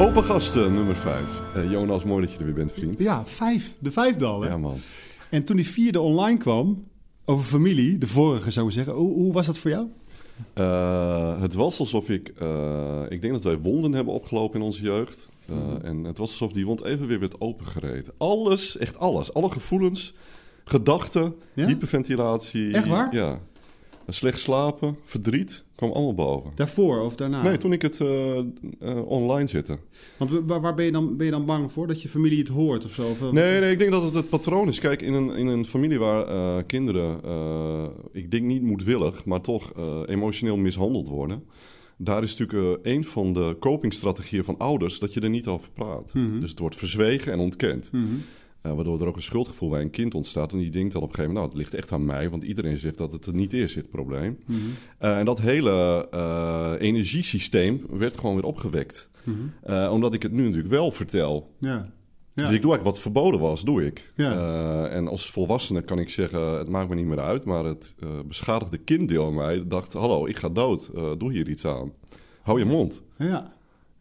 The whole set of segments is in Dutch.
Open gasten nummer 5. Jonas, mooi dat je er weer bent, vriend. Ja, vijf. De vijfde al, hè? Ja, man. En toen die vierde online kwam, over familie, de vorige zou ik zeggen, hoe, hoe was dat voor jou? Uh, het was alsof ik... Uh, ik denk dat wij wonden hebben opgelopen in onze jeugd. Uh, mm. En het was alsof die wond even weer werd opengereten. Alles, echt alles. Alle gevoelens, gedachten, ja? hyperventilatie. Echt waar? Ja. Slecht slapen, verdriet, kwam allemaal boven. Daarvoor of daarna? Nee, toen ik het uh, uh, online zette. Want waar, waar, ben, je dan, ben je dan bang voor? Dat je familie het hoort of zo? Of, nee, nee, ik denk dat het het patroon is. Kijk, in een, in een familie waar uh, kinderen, ik denk niet moedwillig, maar toch emotioneel mishandeld worden. Daar is natuurlijk een van de copingstrategieën van ouders dat je er niet over praat. Mm -hmm. Dus het wordt verzwegen en ontkend. Mm -hmm. Uh, waardoor er ook een schuldgevoel bij een kind ontstaat. En die denkt dan op een gegeven moment, nou, het ligt echt aan mij. Want iedereen zegt dat het er niet is, dit probleem. Mm -hmm. uh, en dat hele uh, energiesysteem werd gewoon weer opgewekt. Mm -hmm. omdat ik het nu natuurlijk wel vertel. Ja. Ja. Dus ik doe eigenlijk wat verboden was, doe ik. Ja. en als volwassene kan ik zeggen, het maakt me niet meer uit. Maar het beschadigde kinddeel in mij dacht, hallo, ik ga dood. doe hier iets aan. Hou je mond. Ja.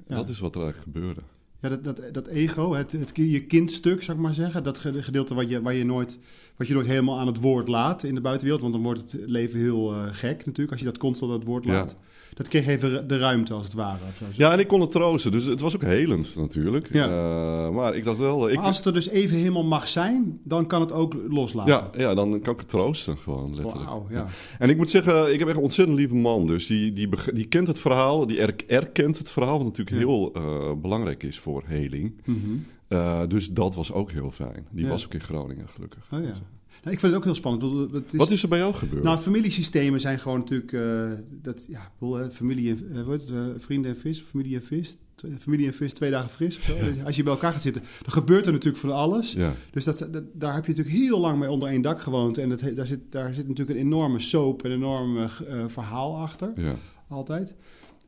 Dat is wat er eigenlijk gebeurde. Ja, dat, dat, dat ego, het, het, je kindstuk, zou ik maar zeggen. Dat gedeelte wat je, waar je nooit, wat je nooit helemaal aan het woord laat in de buitenwereld. Want dan wordt het leven heel uh, gek natuurlijk, als je dat constant aan het woord laat. Ja. Dat kreeg even de ruimte, als het ware. Of zo. Ja, en ik kon het troosten. Dus het was ook helend natuurlijk. Ja. Uh, maar ik dacht wel... Ik als het er dus even helemaal mag zijn, dan kan het ook loslaten. Ja, ja dan kan ik het troosten gewoon, letterlijk. Wow, ja. En ik moet zeggen, ik heb echt een ontzettend lieve man. Dus die, die, die kent het verhaal, die er, erkent het verhaal... wat natuurlijk heel uh, belangrijk is voor heling. Mm -hmm. uh, dus dat was ook heel fijn. Die was ook in Groningen, gelukkig. Oh, ja. Nou, ik vind het ook heel spannend. is, Wat is er bij jou gebeurd? Nou, familiesystemen zijn gewoon natuurlijk... Uh, dat, ja, familie en, uh, het, uh, vrienden en vis, familie en vis. Familie en vis, twee dagen fris. Ja. Als je bij elkaar gaat zitten, dan gebeurt er natuurlijk van alles. Ja. Dus dat, dat, daar heb je natuurlijk heel lang mee onder één dak gewoond. En dat, daar, zit, daar zit natuurlijk een enorme soap, een enorm verhaal achter. Ja. Altijd.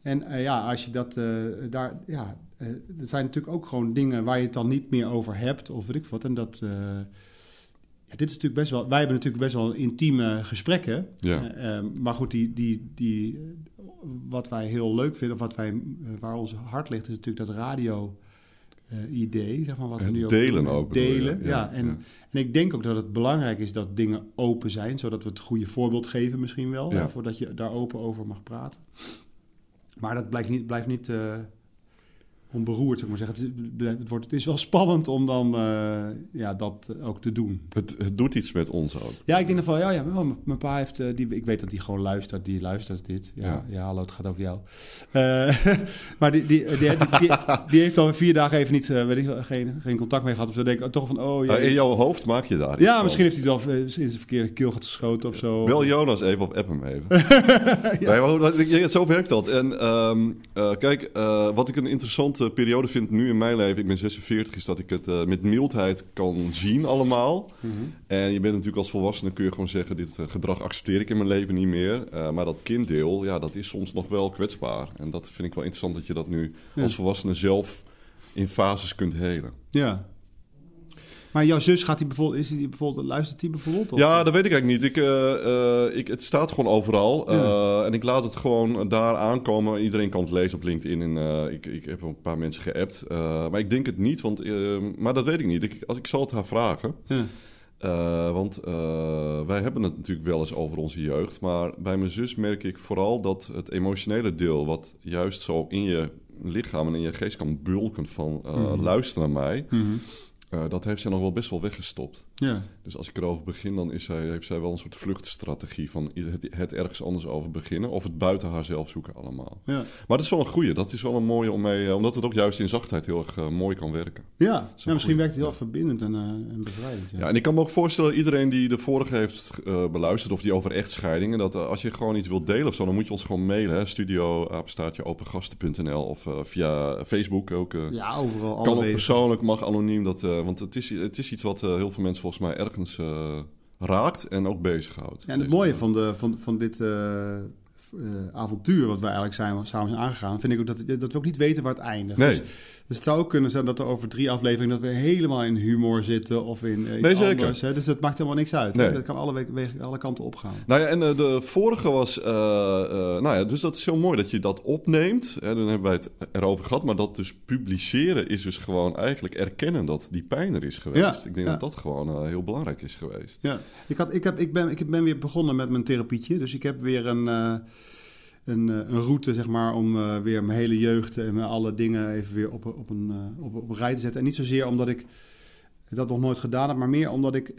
En ja, als je dat daar... Ja, er zijn natuurlijk ook gewoon dingen waar je het dan niet meer over hebt. Of weet ik wat. En dat ja, dit is natuurlijk best wel. Wij hebben natuurlijk best wel intieme gesprekken. Ja. Uh, maar goed, die, die, die, wat wij heel leuk vinden, of wat wij, uh, waar ons hart ligt, is natuurlijk dat radio. Uh, idee, zeg maar, wat we nu delen ook. Delen, ja. ja. En, en ik denk ook dat het belangrijk is dat dingen open zijn, zodat we het goede voorbeeld geven misschien wel, ja. voordat je daar open over mag praten. Maar dat blijft niet, blijft niet onberoerd, zeg maar zeggen. Het, het, wordt, het is wel spannend om dan uh, ja, dat ook te doen. Het, het doet iets met ons ook. Ja, ik denk van, ja, ja wel, mijn pa heeft, uh, die, ik weet dat hij gewoon luistert, die luistert dit. Ja, ja. ja hallo, het gaat over jou. Uh, maar die, die, die, die, heeft al vier dagen even niet, weet ik, geen, geen contact mee gehad. Of zo denk ik toch van, oh ja. in jouw hoofd maak je daar Ja, misschien heeft hij het al in zijn verkeerde keel geschoten of zo. Bel Jonas even of app hem even. ja. nee, zo werkt dat. En um, kijk, wat ik een interessant periode vind nu in mijn leven, ik ben 46, is dat ik het uh, met mildheid kan zien allemaal. Mm -hmm. En je bent natuurlijk als volwassene kun je gewoon zeggen, dit uh, gedrag accepteer ik in mijn leven niet meer. Uh, maar dat kinddeel, ja, dat is soms nog wel kwetsbaar. En dat vind ik wel interessant dat je dat nu ja. als volwassene zelf in fases kunt helen. Ja, maar jouw zus gaat die bijvoorbeeld, is die bijvoorbeeld, luistert die bijvoorbeeld? Of? Ja, dat weet ik eigenlijk niet. Ik, uh, uh, ik, het staat gewoon overal. Ja. Uh, en ik laat het gewoon daar aankomen. Iedereen kan het lezen op LinkedIn. En ik, ik heb een paar mensen geappt. maar ik denk het niet, want, maar dat weet ik niet. Ik, als, ik zal het haar vragen. Ja. Uh, want uh, wij hebben het natuurlijk wel eens over onze jeugd. Maar bij mijn zus merk ik vooral dat het emotionele deel, wat juist zo in je lichaam en in je geest kan bulken van uh, mm -hmm. luister naar mij. Mm -hmm. Uh, dat heeft zij nog wel best wel weggestopt. Ja. Dus als ik erover begin, dan is zij, heeft zij wel een soort vluchtstrategie van het, het, ergens anders over beginnen of het buiten haarzelf zoeken allemaal. Ja. Maar dat is wel een goede. Dat is wel een mooie om mee, omdat het ook juist in zachtheid heel erg uh, mooi kan werken. Ja, ja misschien werkt het heel verbindend en, uh, en bevrijdend. Ja. ja. en ik kan me ook voorstellen, iedereen die de vorige heeft beluisterd of die over echtscheidingen, dat als je gewoon iets wilt delen of zo, dan moet je ons gewoon mailen. Studio apenstaatje opengasten.nl of via Facebook ook. ja, overal. Kan ook persoonlijk, mag anoniem. Dat, want het is, het is iets wat heel veel mensen volgens mij ergens uh, raakt en ook bezighoudt. Ja, en het mooie van, de, van, van dit, uh, avontuur wat wij eigenlijk zijn, samen zijn aangegaan, vind ik ook dat, dat we ook niet weten waar het eindigt. Nee. Dus, dus het zou ook kunnen zijn dat er over drie afleveringen dat we helemaal in humor zitten of in iets nee, zeker. anders. Hè? Dus dat maakt helemaal niks uit. Nee. Dat kan alle, wegen, alle kanten opgaan. Nou ja, en de vorige was, nou ja, dus dat is heel mooi dat je dat opneemt. Hè, dan hebben wij het erover gehad, maar dat dus publiceren is dus gewoon eigenlijk erkennen dat die pijn er is geweest. ik denk dat dat gewoon heel belangrijk is geweest. Ja, ik, had, ik, heb, ik, ben, ik ben weer begonnen met mijn therapietje. Dus ik heb weer een, uh, een, een route, zeg maar, om uh, weer mijn hele jeugd en mijn alle dingen even weer op, op, een, uh, op, op een rij te zetten. En niet zozeer omdat ik dat nog nooit gedaan heb, maar meer omdat ik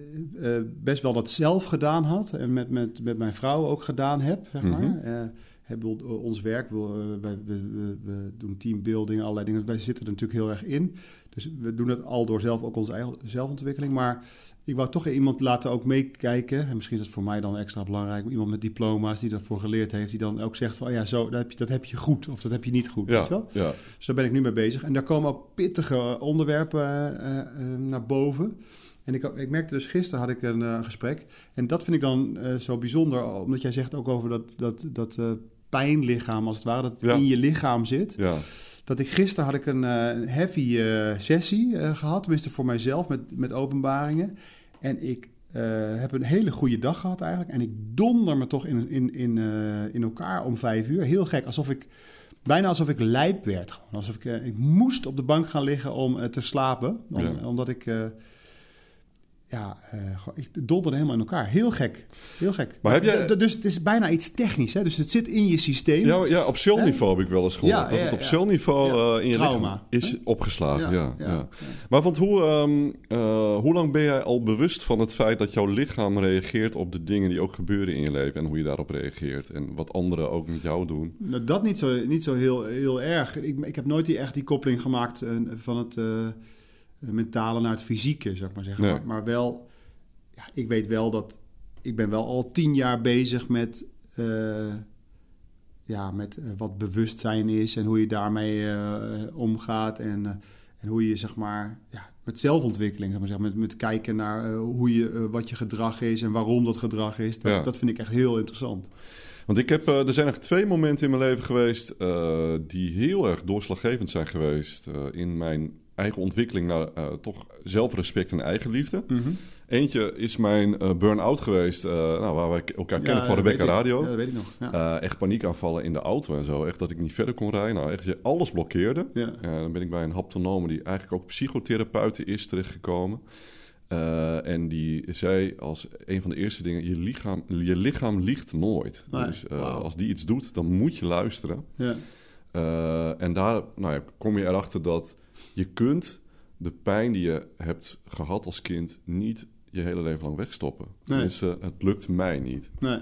best wel dat zelf gedaan had. En met, met, met mijn vrouw ook gedaan heb, zeg maar. Mm -hmm. ons werk, we, we, we, we, doen teambuilding, allerlei dingen. Wij zitten er natuurlijk heel erg in. Dus we doen het al door zelf ook onze eigen zelfontwikkeling. Maar ik wou toch iemand laten ook meekijken. En misschien is dat voor mij dan extra belangrijk. Iemand met diploma's die daarvoor geleerd heeft. Die dan ook zegt van, oh ja, zo, dat heb, je, dat heb je goed. Of dat heb je niet goed. Ja, weet wel? Ja. Dus daar ben ik nu mee bezig. En daar komen ook pittige onderwerpen uh, uh, naar boven. En ik, ik merkte dus gisteren had ik een uh, gesprek. En dat vind ik dan zo bijzonder. Omdat jij zegt ook over dat, dat, dat pijnlichaam als het ware. Dat in je lichaam zit. Ja dat ik gisteren had ik een, uh, heavy uh, sessie uh, gehad, tenminste voor mijzelf met, met openbaringen. En ik heb een hele goede dag gehad eigenlijk. En ik donder me toch in, in, in, in elkaar om vijf uur. Heel gek, alsof ik bijna alsof ik lijp werd. Gewoon. Alsof ik, ik moest op de bank gaan liggen om te slapen. Omdat ik ja, uh, ik donderde helemaal in elkaar. Heel gek. Heel gek. Maar heb jij... Dus het is bijna iets technisch. Hè? Dus het zit in je systeem. Ja, ja op celniveau heb ik wel eens gehoord. Ja, dat het op celniveau uh, in je Trauma. is opgeslagen. Ja, ja, Maar want hoe, um, uh, hoe lang ben jij al bewust van het feit dat jouw lichaam reageert op de dingen die ook gebeuren in je leven en hoe je daarop reageert en wat anderen ook met jou doen? Nou, dat niet zo, niet zo heel, heel erg. Ik, ik heb nooit die, echt die koppeling gemaakt van het mentale naar het fysieke, zeg maar zeggen. Maar, wel, ja, ik weet wel dat ik ben wel al tien jaar bezig met, uh, ja, met uh, wat bewustzijn is en hoe je daarmee uh, omgaat en, en hoe je zeg maar ja, met zelfontwikkeling, zeg maar zeggen, met, met kijken naar hoe je, wat je gedrag is en waarom dat gedrag is. Dat, dat vind ik echt heel interessant. Want ik heb, er zijn nog twee momenten in mijn leven geweest die heel erg doorslaggevend zijn geweest in mijn eigen ontwikkeling naar uh, toch zelfrespect en eigenliefde. Mm Eentje is mijn uh, burn-out geweest, uh, nou, waar we elkaar kennen van Rebecca Radio. Ja, dat weet ik nog. Ja. echt paniekaanvallen in de auto en zo. Echt dat ik niet verder kon rijden. Nou, echt alles blokkeerde. Ja. dan ben ik bij een haptonome die eigenlijk ook psychotherapeute is terechtgekomen. en die zei als een van de eerste dingen: je lichaam, je lichaam liegt nooit. Dus als die iets doet, dan moet je luisteren. Ja. en daar nou ja, kom je erachter dat je kunt de pijn die je hebt gehad als kind niet je hele leven lang wegstoppen. Nee. Tenminste, het lukt mij niet. Nee.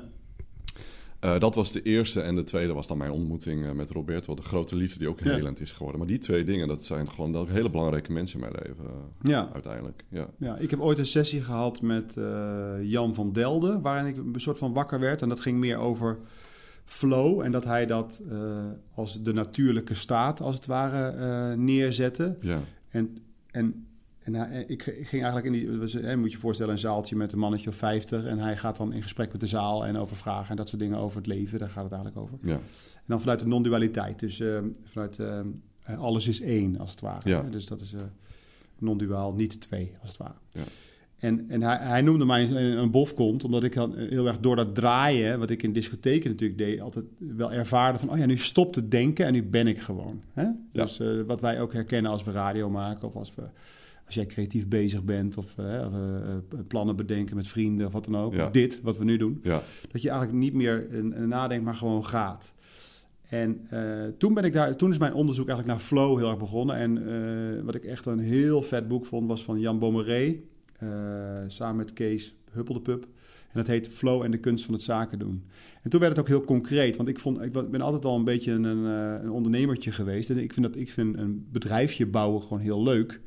Uh, dat was de eerste. En de tweede was dan mijn ontmoeting uh, met Roberto. De grote liefde die ook helend is geworden. Maar die twee dingen, dat zijn gewoon hele belangrijke mensen in mijn leven. Uh, ja. Uiteindelijk. Ja. ja, ik heb ooit een sessie gehad met Jan van Delden. Waarin ik een soort van wakker werd. En dat ging meer over flow. En dat hij dat uh, als de natuurlijke staat, als het ware, uh, neerzette. Ja. En, en, en hij, ik, ging eigenlijk in die... Was, hè, moet je voorstellen, een zaaltje met een mannetje of vijftig. En hij gaat dan in gesprek met de zaal en over vragen en dat soort dingen over het leven. Daar gaat het eigenlijk over. Ja. En dan vanuit de non-dualiteit. Dus uh, vanuit alles is één, als het ware. Ja. Dus dat is non-duaal, niet twee, als het ware. Ja. En, en hij, hij, noemde mij een, een bofkont, omdat ik dan heel erg door dat draaien, wat ik in discotheken natuurlijk deed, altijd wel ervaarde van, oh ja, nu stopt het denken en nu ben ik gewoon. Hè? Dus uh, wat wij ook herkennen als we radio maken of als, we, als jij creatief bezig bent of, uh, of uh, plannen bedenken met vrienden of wat dan ook. Ja. dit, wat we nu doen. Ja. Dat je eigenlijk niet meer nadenkt, maar gewoon gaat. En toen, ben ik daar, toen is mijn onderzoek eigenlijk naar flow heel erg begonnen. En wat ik echt een heel vet boek vond, was van Jan Bommeré. Eh, samen met Kees Huppeldepup. En dat heet Flow en de kunst van het zaken doen. En toen werd het ook heel concreet, want ik, vond, ik ben altijd al een beetje een, een eh, ondernemertje geweest. En ik vind, dat, ik vind een bedrijfje bouwen gewoon heel leuk.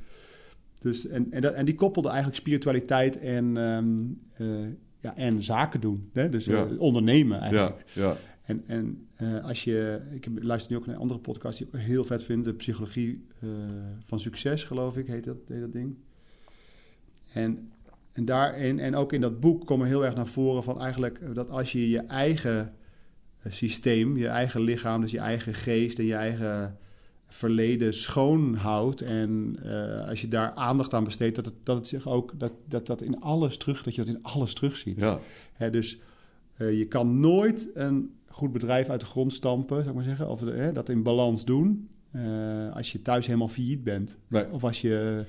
Dus, en, en, dat, en die koppelde eigenlijk spiritualiteit en, um, uh, ja, en zaken doen. Hè? Dus ja. uh, ondernemen eigenlijk. Ja, ja. En, en uh, als je, ik luister nu ook naar een andere podcast die ik heel vet vind, de psychologie van succes, geloof ik, heet dat, heet dat ding. En, en, daarin, en ook in dat boek komen heel erg naar voren van eigenlijk dat als je je eigen systeem, je eigen lichaam, dus je eigen geest en je eigen verleden schoon houdt. En uh, als je daar aandacht aan besteedt, dat het, dat het zich ook dat, dat, dat in alles terug, dat je dat in alles terugziet. Ja. Hè, dus uh, je kan nooit een goed bedrijf uit de grond stampen, zou ik maar zeggen, of hè, dat in balans doen. Uh, als je thuis helemaal failliet bent. Nee. Of als je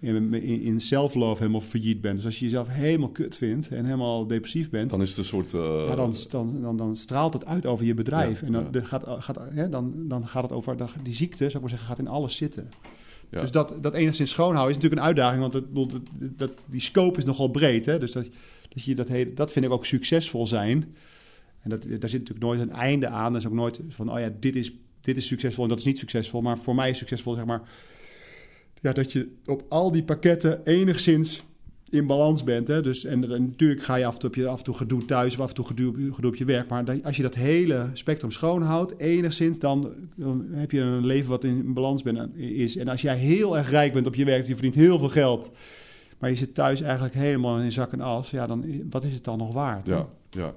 in, in self-love helemaal failliet bent. Dus als je jezelf helemaal kut vindt en helemaal depressief bent... Dan is het een soort... Uh... Ja, dan, dan, dan, dan, straalt het uit over je bedrijf. Ja, en dan, ja. gaat, gaat, hè, dan, dan gaat het over... Die ziekte, zou ik maar zeggen, gaat in alles zitten. Ja. Dus dat, dat enigszins schoonhouden is natuurlijk een uitdaging... want het, dat, dat, die scope is nogal breed. Hè? Dus dat, dat, je dat, hele, dat vind ik ook succesvol zijn. En dat, daar zit natuurlijk nooit een einde aan. Er is ook nooit van, oh ja, dit is, dit is succesvol en dat is niet succesvol. Maar voor mij is succesvol, zeg maar ja, dat je op al die pakketten enigszins in balans bent. Hè? Dus, en, natuurlijk ga je af en toe, je af en toe gedoe thuis of af en toe gedoe, op je werk. Maar als je dat hele spectrum schoonhoudt, enigszins, dan, dan heb je een leven wat in balans is. En als jij heel erg rijk bent op je werk, je verdient heel veel geld, maar je zit thuis eigenlijk helemaal in zak en as, ja, dan wat is het dan nog waard? Ja, ja.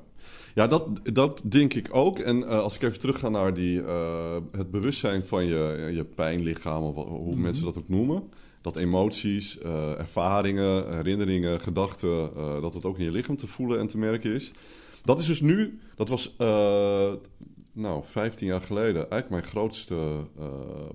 Ja, dat, dat denk ik ook. En uh, als ik even terug ga naar die, uh, het bewustzijn van je, je pijnlichaam, of hoe mm -hmm. mensen dat ook noemen. Dat emoties, uh, ervaringen, herinneringen, gedachten, dat het ook in je lichaam te voelen en te merken is. Dat is dus nu, dat was nou, 15 jaar geleden eigenlijk mijn grootste uh,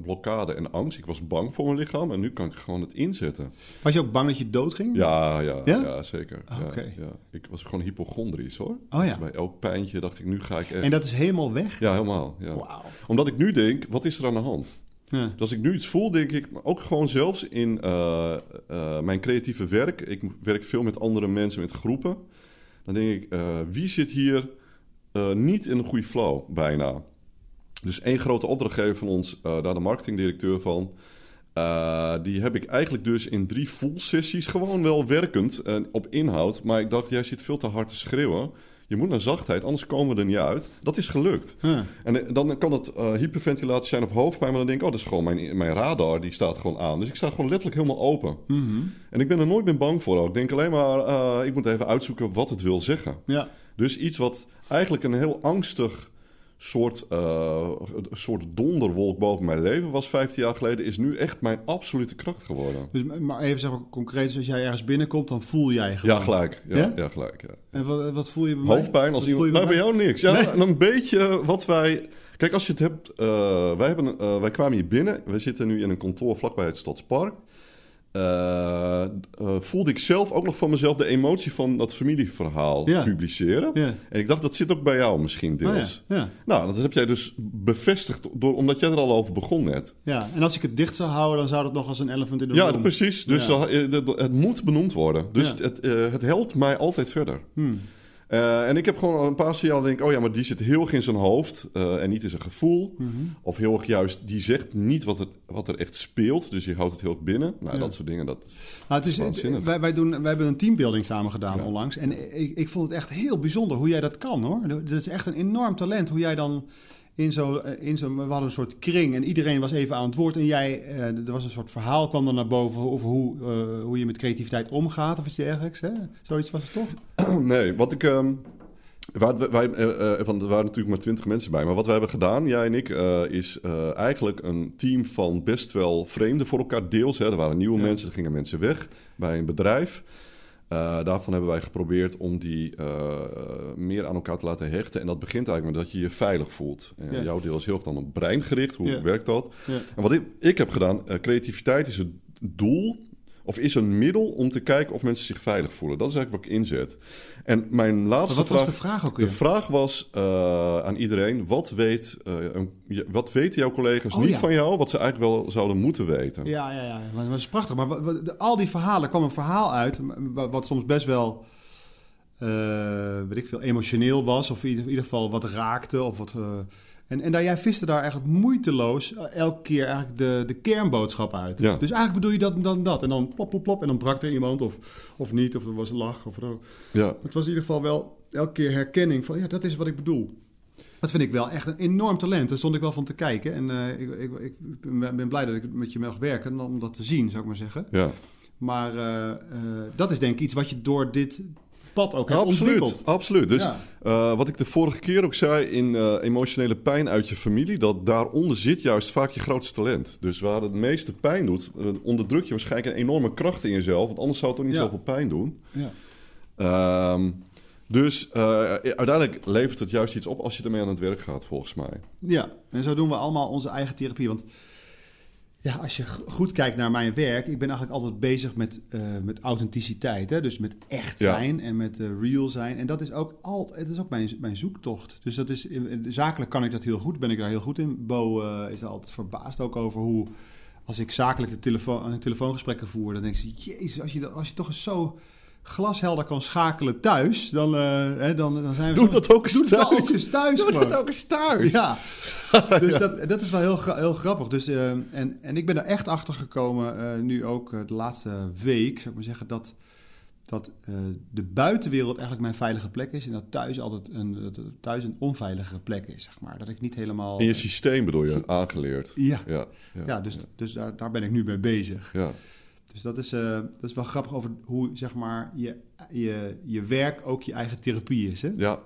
blokkade en angst. Ik was bang voor mijn lichaam en nu kan ik gewoon het inzetten. Was je ook bang dat je dood ging? Ja, ja, ja? ja zeker. Okay. Ja, ja, Ik was gewoon hypochondrisch hoor. Oh, ja. Dus bij elk pijntje dacht ik, nu ga ik echt... En dat is helemaal weg? Ja, helemaal. Ja. Wow. Omdat ik nu denk, wat is er aan de hand? Ja. Dus als ik nu iets voel, denk ik, ook gewoon zelfs in uh, uh, mijn creatieve werk. Ik werk veel met andere mensen, met groepen. Dan denk ik, wie zit hier uh, niet in een goede flow, bijna. Dus één grote opdrachtgever van ons, uh, daar de marketingdirecteur van... Uh, die heb ik eigenlijk dus in drie full sessies gewoon wel werkend op inhoud. Maar ik dacht, jij zit veel te hard te schreeuwen. Je moet naar zachtheid, anders komen we er niet uit. Dat is gelukt. En dan kan het uh, hyperventilatie zijn of hoofdpijn. Maar dan denk ik, oh, dat is gewoon mijn, mijn radar. Die staat gewoon aan. Dus ik sta gewoon letterlijk helemaal open. Mm -hmm. En ik ben er nooit meer bang voor. Ook. Ik denk alleen maar, uh, ik moet even uitzoeken wat het wil zeggen. Ja. Dus iets wat eigenlijk een heel angstig soort, uh, soort donderwolk boven mijn leven was 15 jaar geleden, is nu echt mijn absolute kracht geworden. Dus, maar even zeg maar concreet, dus als jij ergens binnenkomt, dan voel jij gewoon... Ja, gelijk. Ja, ja? ja gelijk. Ja. En wat, wat voel je bij Hoofdpijn als iemand... bij, bij jou niks. Ja, nee. een beetje wat wij... Kijk, als je het hebt... Uh, wij, hebben, uh, wij kwamen hier binnen. We zitten nu in een kantoor vlakbij het Stadspark. Uh, uh, voelde ik zelf ook nog van mezelf de emotie van dat familieverhaal ja. publiceren. Ja. En ik dacht, dat zit ook bij jou misschien deels. Oh ja. Ja. Nou, dat heb jij dus bevestigd, door, omdat jij er al over begon net. Ja, en als ik het dicht zou houden, dan zou dat nog als een elephant in de Ja, room. precies. Dus ja. het, moet benoemd worden. Dus het, het helpt mij altijd verder. Hmm. Uh, en ik heb gewoon een paar signalen denk ik, oh ja, maar die zit heel erg in zijn hoofd uh, en niet in zijn gevoel. Mm -hmm. Of heel erg juist, die zegt niet wat, het, wat er echt speelt, dus je houdt het heel erg binnen. Nou, ja. dat soort dingen, dat nou, het is, het, wij, wij, doen, wij hebben een teambuilding samen gedaan ja. onlangs. En ik, ik vond het echt heel bijzonder hoe jij dat kan hoor. Dat is echt een enorm talent hoe jij dan in zo'n, in zo, we hadden een soort kring en iedereen was even aan het woord. En jij, er was een soort verhaal, kwam er naar boven over hoe, uh, hoe je met creativiteit omgaat of iets dergelijks. Hè? Zoiets was het toch? nee, wat ik... Um, wij, wij, uh, van, er waren natuurlijk maar twintig mensen bij. Maar wat wij hebben gedaan, jij en ik, is eigenlijk een team van best wel vreemden voor elkaar deels. Hè. Er waren nieuwe ja. mensen, er gingen mensen weg bij een bedrijf. Daarvan hebben wij geprobeerd om die meer aan elkaar te laten hechten. En dat begint eigenlijk met dat je je veilig voelt. Ja. Jouw deel is heel erg dan op brein gericht. Hoe Ja. werkt dat? En wat ik, ik heb gedaan, creativiteit is het doel of is een middel om te kijken of mensen zich veilig voelen. Dat is eigenlijk wat ik inzet. En mijn laatste wat vraag... was de vraag ook De weer? vraag was uh, aan iedereen: wat, weet, uh, een, je- wat weten jouw collega's Oh, niet ja. van jou, wat ze eigenlijk wel zouden moeten weten? Ja, ja, ja. Maar dat is prachtig. Maar wat- wat- de- al die verhalen kwam een verhaal uit, wat, wat soms best wel, eh, weet ik veel, emotioneel was. Of in ieder, geval wat raakte. Of wat, eh, en, en daar, jij viste daar eigenlijk moeiteloos eh, elke keer eigenlijk de, de kernboodschap uit. Ja. Dus eigenlijk bedoel je dat en dan dat. En dan plop, plop, plop. En dan brak er iemand of, of niet. Of er was een lach. Of, Ja, het was in ieder geval wel elke keer herkenning van, ja, dat is wat ik bedoel. Dat vind ik wel echt een enorm talent. Daar stond ik wel van te kijken. En eh, ik, ik, ik ben blij dat ik met je mag werken om dat te zien, zou ik maar zeggen. ja. Maar eh, dat is denk ik iets wat je door dit pad ook hebt absoluut, ontwikkeld. Absoluut. Dus wat ik de vorige keer ook zei in emotionele pijn uit je familie, dat daaronder zit juist vaak je grootste talent. Dus waar het meeste pijn doet, onderdruk je waarschijnlijk een enorme kracht in jezelf, want anders zou het ook niet zoveel pijn doen. Ja. Ehm, dus uh, uiteindelijk levert het juist iets op als je ermee aan het werk gaat, volgens mij. Ja, en zo doen we allemaal onze eigen therapie. Want ja, als je goed kijkt naar mijn werk, ik ben eigenlijk altijd bezig met, uh, met authenticiteit. Hè? Dus met echt zijn en met uh, real zijn. En dat is ook, al, het is ook mijn, mijn zoektocht. Dus dat is, zakelijk kan ik dat heel goed, ben ik daar heel goed in. Bo is er altijd verbaasd ook over hoe, als ik zakelijk de telefoon, telefoongesprekken voer, dan denk je, jezus, als je, als je toch eens zo glashelder kan schakelen thuis, dan, uh, hè, dan, dan zijn we... Doe dat ook eens Doe thuis. Dat ook eens thuis Doe dat ook eens thuis. Ja, dus Dat, dat is wel heel, heel grappig. Dus, uh, en, en ik ben er echt achter gekomen, uh, nu ook de laatste week, zou ik maar zeggen, dat, dat de buitenwereld eigenlijk mijn veilige plek is en dat thuis altijd een, dat thuis een onveilige plek is, zeg maar. Dat ik niet helemaal... In je systeem bedoel je, aangeleerd. Ja, ja, ja, ja dus, dus daar, daar ben ik nu mee bezig. Ja. Dus dat is, uh, dat is wel grappig over hoe zeg maar, je, je, je werk ook je eigen therapie is. Hè? Ja,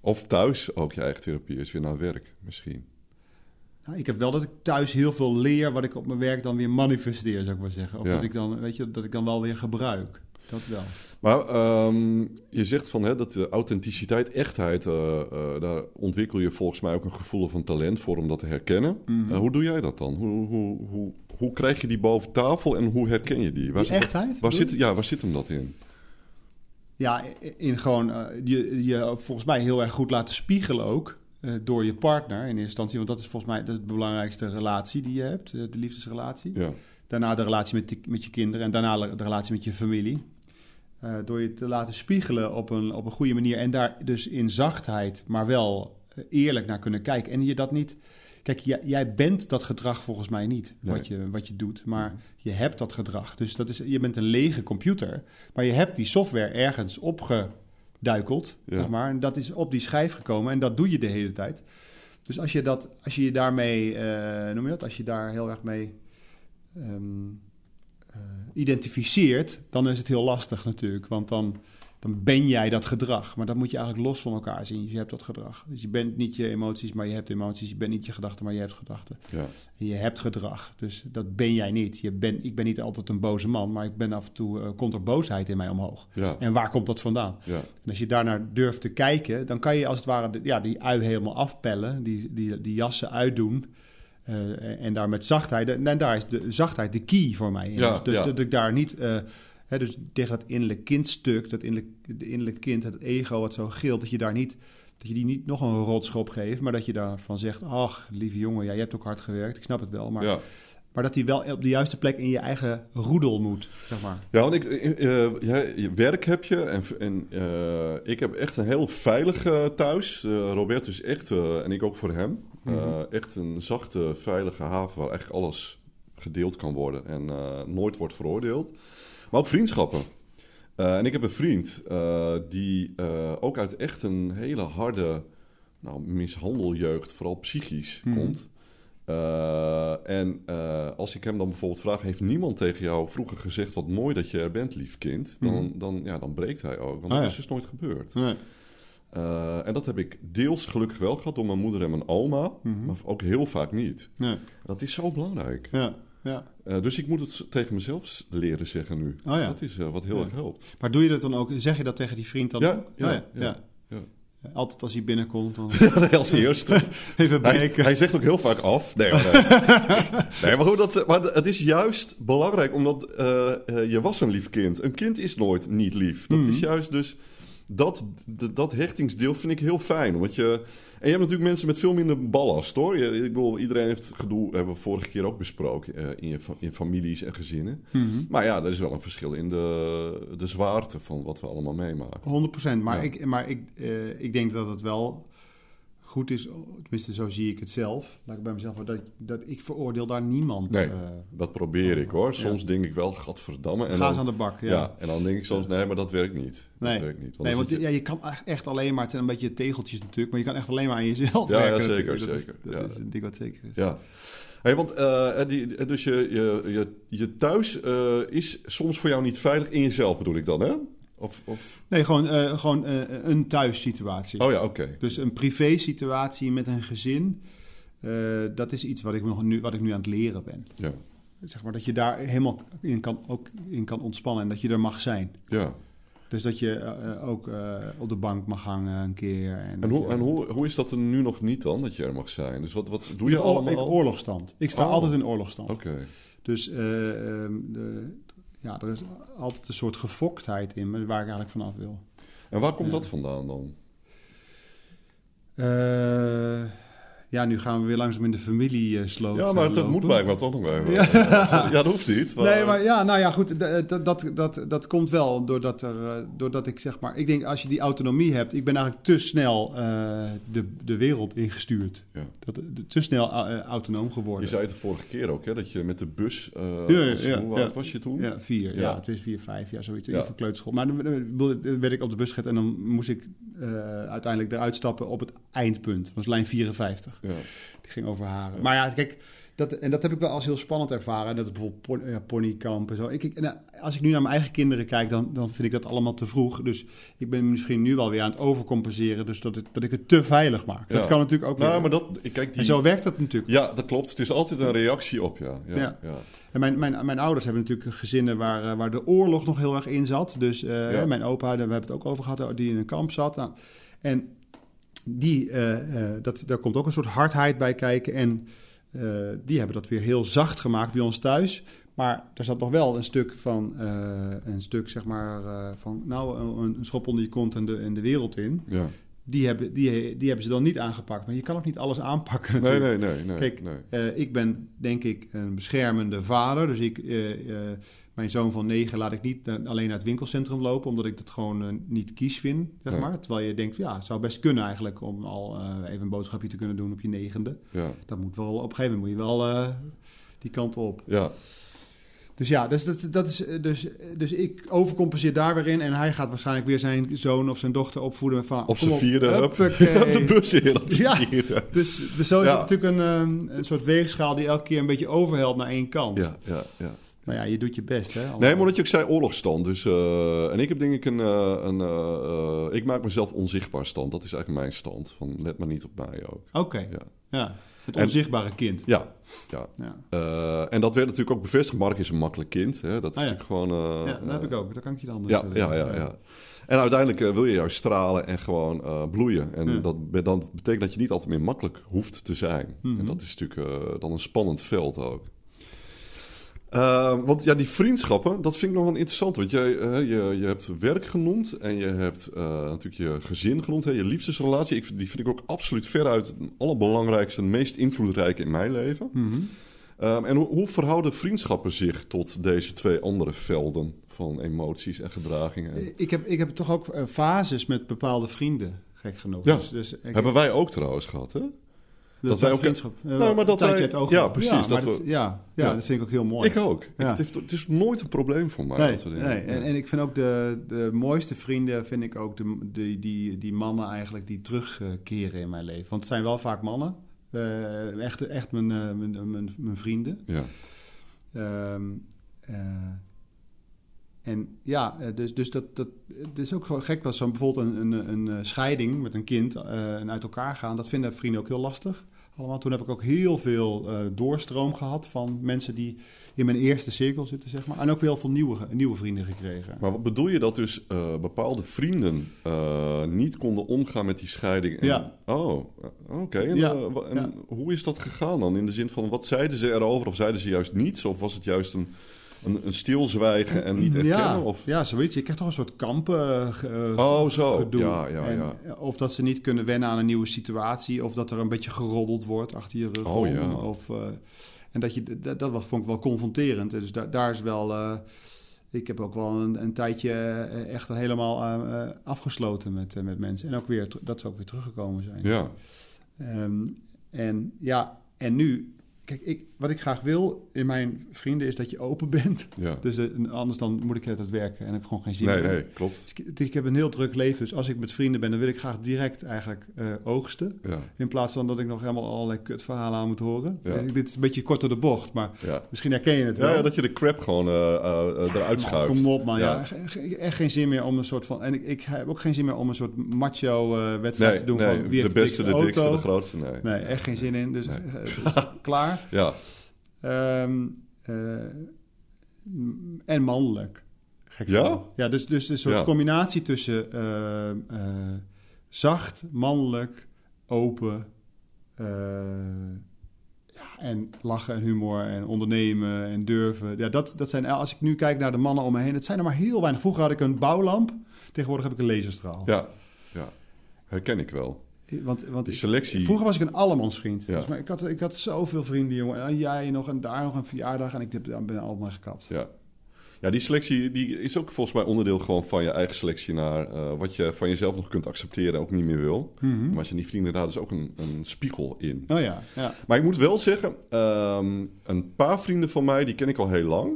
of thuis ook je eigen therapie is, weer naar werk misschien. Nou, ik heb wel dat ik thuis heel veel leer wat ik op mijn werk dan weer manifesteer, zou ik maar zeggen. Of dat, ik dan, weet je, dat ik dan wel weer gebruik. Dat wel. Maar um, je zegt van hè, dat de authenticiteit, echtheid, uh, uh, daar ontwikkel je volgens mij ook een gevoel van talent voor om dat te herkennen. Mm -hmm. hoe doe jij dat dan? Hoe, hoe, hoe, hoe krijg je die boven tafel en hoe herken je die? Waar die echtheid? Waar zit, ja, waar zit hem dat in? Ja, in gewoon uh, je, je volgens mij heel erg goed laten spiegelen ook. Uh, door je partner in eerste instantie. Want dat is volgens mij de belangrijkste relatie die je hebt. de liefdesrelatie. Ja. Daarna de relatie met, met je kinderen. En daarna de relatie met je familie. Uh, door je te laten spiegelen op een, op een goede manier. En daar dus in zachtheid, maar wel eerlijk naar kunnen kijken. En je dat niet Kijk, jij, jij, bent dat gedrag volgens mij niet, nee. wat, je, wat je doet. Maar je hebt dat gedrag. Dus dat is, je bent een lege computer. Maar je hebt die software ergens opgeduikeld, ja. zeg maar. En dat is op die schijf gekomen. En dat doe je de hele tijd. Dus als je, dat, als je je daarmee, uh, noem je dat? Als je daar heel erg mee um, uh, identificeert, dan is het heel lastig natuurlijk. Want dan dan ben jij dat gedrag. Maar dat moet je eigenlijk los van elkaar zien. Je hebt dat gedrag. Dus je bent niet je emoties, maar je hebt emoties. Je bent niet je gedachten, maar je hebt gedachten. Ja. En je hebt gedrag. Dus dat ben jij niet. Je ben, ik ben niet altijd een boze man, maar ik ben af en toe uh, komt er boosheid in mij omhoog. Ja. En waar komt dat vandaan? Ja. En als je daarnaar durft te kijken, dan kan je als het ware de, ja, die ui helemaal afpellen, die, die, die jassen uitdoen. Uh, en daar met zachtheid, en daar is de zachtheid de key voor mij. In. Ja, dus ja. dat ik daar niet. Uh, He, dus tegen dat innerlijk kindstuk, dat innerlijk, de innerlijk kind, het ego wat zo gilt, dat je daar niet, dat je die niet nog een rotschop geeft, maar dat je daarvan zegt, ach, lieve jongen, ja, je hebt ook hard gewerkt, ik snap het wel, maar, ja. maar dat die wel op de juiste plek in je eigen roedel moet, zeg maar. Ja, want ik, uh, ja, werk heb je en, en ik heb echt een heel veilig thuis. Roberto is echt, en ik ook voor hem, mm -hmm. echt een zachte, veilige haven waar echt alles gedeeld kan worden en nooit wordt veroordeeld. Maar ook vriendschappen. Uh, en ik heb een vriend die ook uit echt een hele harde nou, mishandeljeugd, vooral psychisch, Mhm. komt. en als ik hem dan bijvoorbeeld vraag: Heeft niemand tegen jou vroeger gezegd wat mooi dat je er bent, lief kind? Dan, Mhm. dan, ja, dan breekt hij ook. Want Ah, dat ja. is dus nooit gebeurd. Nee. En dat heb ik deels gelukkig wel gehad door mijn moeder en mijn oma, Mhm. maar ook heel vaak niet. Dat is zo belangrijk. Ja, ja. Uh, dus ik moet het tegen mezelf leren zeggen nu. Oh ja. Dat is uh, wat heel Ja. erg helpt. Maar doe je dat dan ook, zeg je dat tegen die vriend dan Ja, ook? ja, Oh ja. Altijd als hij binnenkomt, dan Ja, als eerste. even hij, breken. hij zegt ook heel vaak af. Nee, maar, nee. nee, maar goed, dat, maar het is juist belangrijk, omdat uh, je was een lief kind. Een kind is nooit niet lief. Dat Mhm. is juist dus... Dat, dat, hechtingsdeel vind ik heel fijn. Want je, en je hebt natuurlijk mensen met veel minder ballast, hoor. Je, ik bedoel, iedereen heeft gedoe, hebben we vorige keer ook besproken... Uh, in, je, in families en gezinnen. Mhm. Maar ja, er is wel een verschil in de, de zwaarte van wat we allemaal meemaken. 100%. Maar, Ja. ik, maar ik, eh, ik denk dat het wel goed is, tenminste zo zie ik het zelf. Laat ik bij mezelf dat, dat ik veroordeel daar niemand. Nee, eh, Dat probeer ik hoor. Ja. Soms denk ik wel, gadverdamme. En ga dan, eens aan de bak. Ja. ja. en dan denk ik soms, nee, maar dat werkt niet. Nee. Dat werkt niet. Want nee, want je- ja, je kan echt- alleen maar, het zijn een beetje tegeltjes natuurlijk, maar je kan echt alleen maar aan jezelf Ja, ja, werken. zeker, natuurlijk. Dat is- zeker. Dat Ja. is een ding wat zeker is. Ja. Hey, want eh, die, dus je, je, je, je thuis eh, is soms voor jou niet veilig in jezelf, bedoel ik dan, hè? Of, of... Nee, gewoon, uh, gewoon uh, een thuissituatie. Oh ja, oké. Dus een privé-situatie met een gezin. Uh, dat is iets wat ik, nog nu, wat ik nu aan het leren ben. Ja. Zeg maar dat je daar helemaal in kan, ook in kan ontspannen en dat je er mag zijn. Ja. Dus dat je ook op de bank mag hangen een keer. En, en, hoe, je... en hoe, hoe is dat er nu nog niet dan, dat je er mag zijn? Dus wat, wat doe je ik, allemaal? Ik oorlogstand. Ik sta Oh. altijd in oorlogstand. Oké. Dus uh, de, ja, er is altijd een soort gefoktheid in me waar ik eigenlijk vanaf wil. En waar komt dat vandaan dan? Uh, ja, nu gaan we weer langzaam in de familie uh, sloot. Ja, maar dat moet blijkbaar toch nog even. Ja. ja, dat hoeft niet. Maar... Nee, maar ja, nou ja, goed. Dat, dat, dat, dat komt wel doordat, er, doordat ik zeg maar... Ik denk, als je die autonomie hebt... Ik ben eigenlijk te snel uh, de, de wereld ingestuurd. Ja. Dat, de, te snel autonoom geworden. Je zei het de vorige keer ook, hè? Dat je met de bus... ja, ja, ja, hoe oud was je toen? Ja, vier. Ja, ja het is vier, vijf jaar, zoiets. In de kleuterschool. Maar dan werd ik op de bus gezet en dan moest ik uiteindelijk eruit stappen op het eindpunt. Dat was lijn 54. Ja. Die ging over haren. Ja. Maar ja, kijk, dat, en dat heb ik wel als heel spannend ervaren. Dat is bijvoorbeeld pon, ja, ponykamp en zo. Ik, ik, en als ik nu naar mijn eigen kinderen kijk, dan, dan vind ik dat allemaal te vroeg. Dus ik ben misschien nu wel weer aan het overcompenseren. Dus dat, het, dat ik het te veilig maak. Ja. Dat kan natuurlijk ook nou, weer. maar dat, kijk, die... En zo werkt dat natuurlijk. Ja, dat klopt. Het is altijd een reactie op, ja. ja, ja. En mijn, mijn, mijn ouders hebben natuurlijk gezinnen waar, waar de oorlog nog heel erg in zat. Dus uh, mijn opa, daar hebben we het ook over gehad, die in een kamp zat. Nou, en die, dat, daar komt ook een soort hardheid bij kijken. En die hebben dat weer heel zacht gemaakt bij ons thuis. Maar er zat nog wel een stuk van, een stuk zeg maar, van nou, een, een, schop onder je kont en de, en de wereld in. Ja. Die hebben, die, die hebben ze dan niet aangepakt. Maar je kan ook niet alles aanpakken natuurlijk. Nee, nee, nee. nee Kijk, nee. ik ben denk ik een beschermende vader. Dus ik mijn zoon van negen laat ik niet alleen naar het winkelcentrum lopen, omdat ik dat gewoon niet kies vind, zeg Nee. maar. Terwijl je denkt, ja, het zou best kunnen eigenlijk om al even een boodschapje te kunnen doen op je negende. Ja. Dat moet wel, op een gegeven moment moet je wel die kant op. Ja. Dus ja, dus, dat, dat is, dus, dus ik overcompenseer daar weer in. En hij gaat waarschijnlijk weer zijn zoon of zijn dochter opvoeden van... Op zijn vierde, op de bus in. op de Ja. vierde. Dus, dus zo is Ja. het natuurlijk een, eh, een soort weegschaal die elke keer een beetje overhelt naar één kant. Ja, ja, ja. Maar ja, je doet je best, hè? Nee, maar omdat je ook zei oorlogstand. Dus, eh, en ik heb denk ik een... eh, een eh, eh, ik maak mezelf onzichtbaar stand. Dat is eigenlijk mijn stand. Van let maar niet op mij ook. Oké, Ja. ja. Het En- onzichtbare kind. Ja, ja. Ja. Eh, en dat werd natuurlijk ook bevestigd. Mark is een makkelijk kind. Hè? Dat is Ah, ja. natuurlijk gewoon... eh, ja, dat heb eh, ik ook. Dat kan ik je anders Ja, ja, ja, ja. En uiteindelijk eh, wil je juist stralen en gewoon eh, bloeien. En dat dan betekent dat je niet altijd meer makkelijk hoeft te zijn. Mhm. En dat is natuurlijk eh, dan een spannend veld ook. Eh, want ja, die vriendschappen, dat vind ik nog wel interessant. Want jij, eh, je, je hebt werk genoemd en je hebt eh, natuurlijk je gezin genoemd. Hè, je liefdesrelatie, ik, die vind ik ook absoluut veruit het allerbelangrijkste en meest invloedrijke in mijn leven. Mhm. Ehm, en hoe, hoe verhouden vriendschappen zich tot deze twee andere velden van emoties en gedragingen? Ik, heb, ik heb toch ook fases met bepaalde vrienden, gek genoeg. Ja. Dus, dus Hebben wij ook trouwens gehad, hè? Dat, wij wij ook- vriendschap. eh, Nou, maar dat wij- het oog ja, precies, maar dat dat, we- ja, ja, Ja. dat vind ik ook heel mooi. Ik ook. Ja. Het, heeft, het is nooit een probleem voor mij. Nee, dat nee. En, en ik vind ook de, de mooiste vrienden, vind ik ook de, de, die, die mannen eigenlijk die terugkeren in mijn leven. Want het zijn wel vaak mannen. Eh, echt, echt mijn, eh, mijn, mijn, mijn vrienden. Ja. Ehm, eh, en ja, eh, dus, dus dat, dat, het is ook wel gek. Was zo'n bijvoorbeeld een, een, een eh, scheiding met een kind eh, en uit elkaar gaan. Dat vinden vrienden ook heel lastig. Allemaal. Toen heb ik ook heel veel eh, doorstroom gehad van mensen die in mijn eerste cirkel zitten, zeg maar. En ook weer heel veel nieuwe, nieuwe vrienden gekregen. Maar wat bedoel je dat dus eh, bepaalde vrienden eh, niet konden omgaan met die scheiding? En- Ja. Oh, oké. En, Ja, wa- en ja. hoe is dat gegaan dan? In de zin van, wat zeiden ze erover? Of zeiden ze juist niets? Of was het juist een, een, een stilzwijgen en niet erkennen? Ja, Of... ja, zoiets. Je krijgt toch een soort kampen. eh, ge- Oh, zo. gedoe. Ja, ja, En, ja. eh, Of dat ze niet kunnen wennen aan een nieuwe situatie. Of dat er een beetje geroddeld wordt achter je rug Oh, ja. Of, eh, en dat, je, dat, dat was, vond ik wel confronterend. Dus daar, daar is wel... eh, ik heb ook wel een, een tijdje eh, echt helemaal eh, eh, afgesloten met, eh, met mensen. En ook weer, dat ze ook weer teruggekomen zijn. Ja. Ehm, en ja, en nu Kijk, ik, wat ik graag wil in mijn vrienden is dat je open bent. Ja. Dus uh, anders dan moet ik het werken en heb ik gewoon geen zin nee, in. Nee, klopt. Dus ik, ik, heb een heel druk leven, dus als ik met vrienden ben, dan wil ik graag direct eigenlijk uh, oogsten. Ja. In plaats van dat ik nog helemaal allerlei kutverhalen aan moet horen. Ja. Uh, dit is een beetje kort door de bocht, maar misschien herken je het wel. Dat je de crap gewoon eh, eh, eruit schuift. Kom op man, ja. Echt- geen zin meer om een soort van... En ik, ik heb ook geen zin meer om een soort macho-wedstrijd Nee, te doen nee, van wie de heeft beste, de dikste de grootste. Nee. Nee, echt geen zin in. Dus, eh, dus klaar. Ja, Ehm, eh, en mannelijk. Gek Ja? Ja, dus, dus een soort Ja. combinatie tussen eh, eh, zacht, mannelijk, open... ja, en lachen en humor en ondernemen en durven. Ja, dat, dat zijn, als ik nu kijk naar de mannen om me heen, het zijn er maar heel weinig. Vroeger had ik een bouwlamp, tegenwoordig heb ik een laserstraal. ja, ja. Herken ik wel. Want, want Die ik- selectie. Vroeger was ik een allemansvriend. Ja. Dus, maar ik, had, ik had zoveel vrienden, jongen. En jij nog en daar nog een verjaardag. En ik heb, ben allemaal gekapt. Ja. Ja, die selectie die is ook volgens mij onderdeel gewoon van je eigen selectie naar eh, wat je van jezelf nog kunt accepteren en ook niet meer wil. Mhm. Maar zijn die vrienden daar dus ook een, een spiegel in. Oh ja, ja. Maar ik moet wel zeggen, ehm, een paar vrienden van mij, die ken ik al heel lang.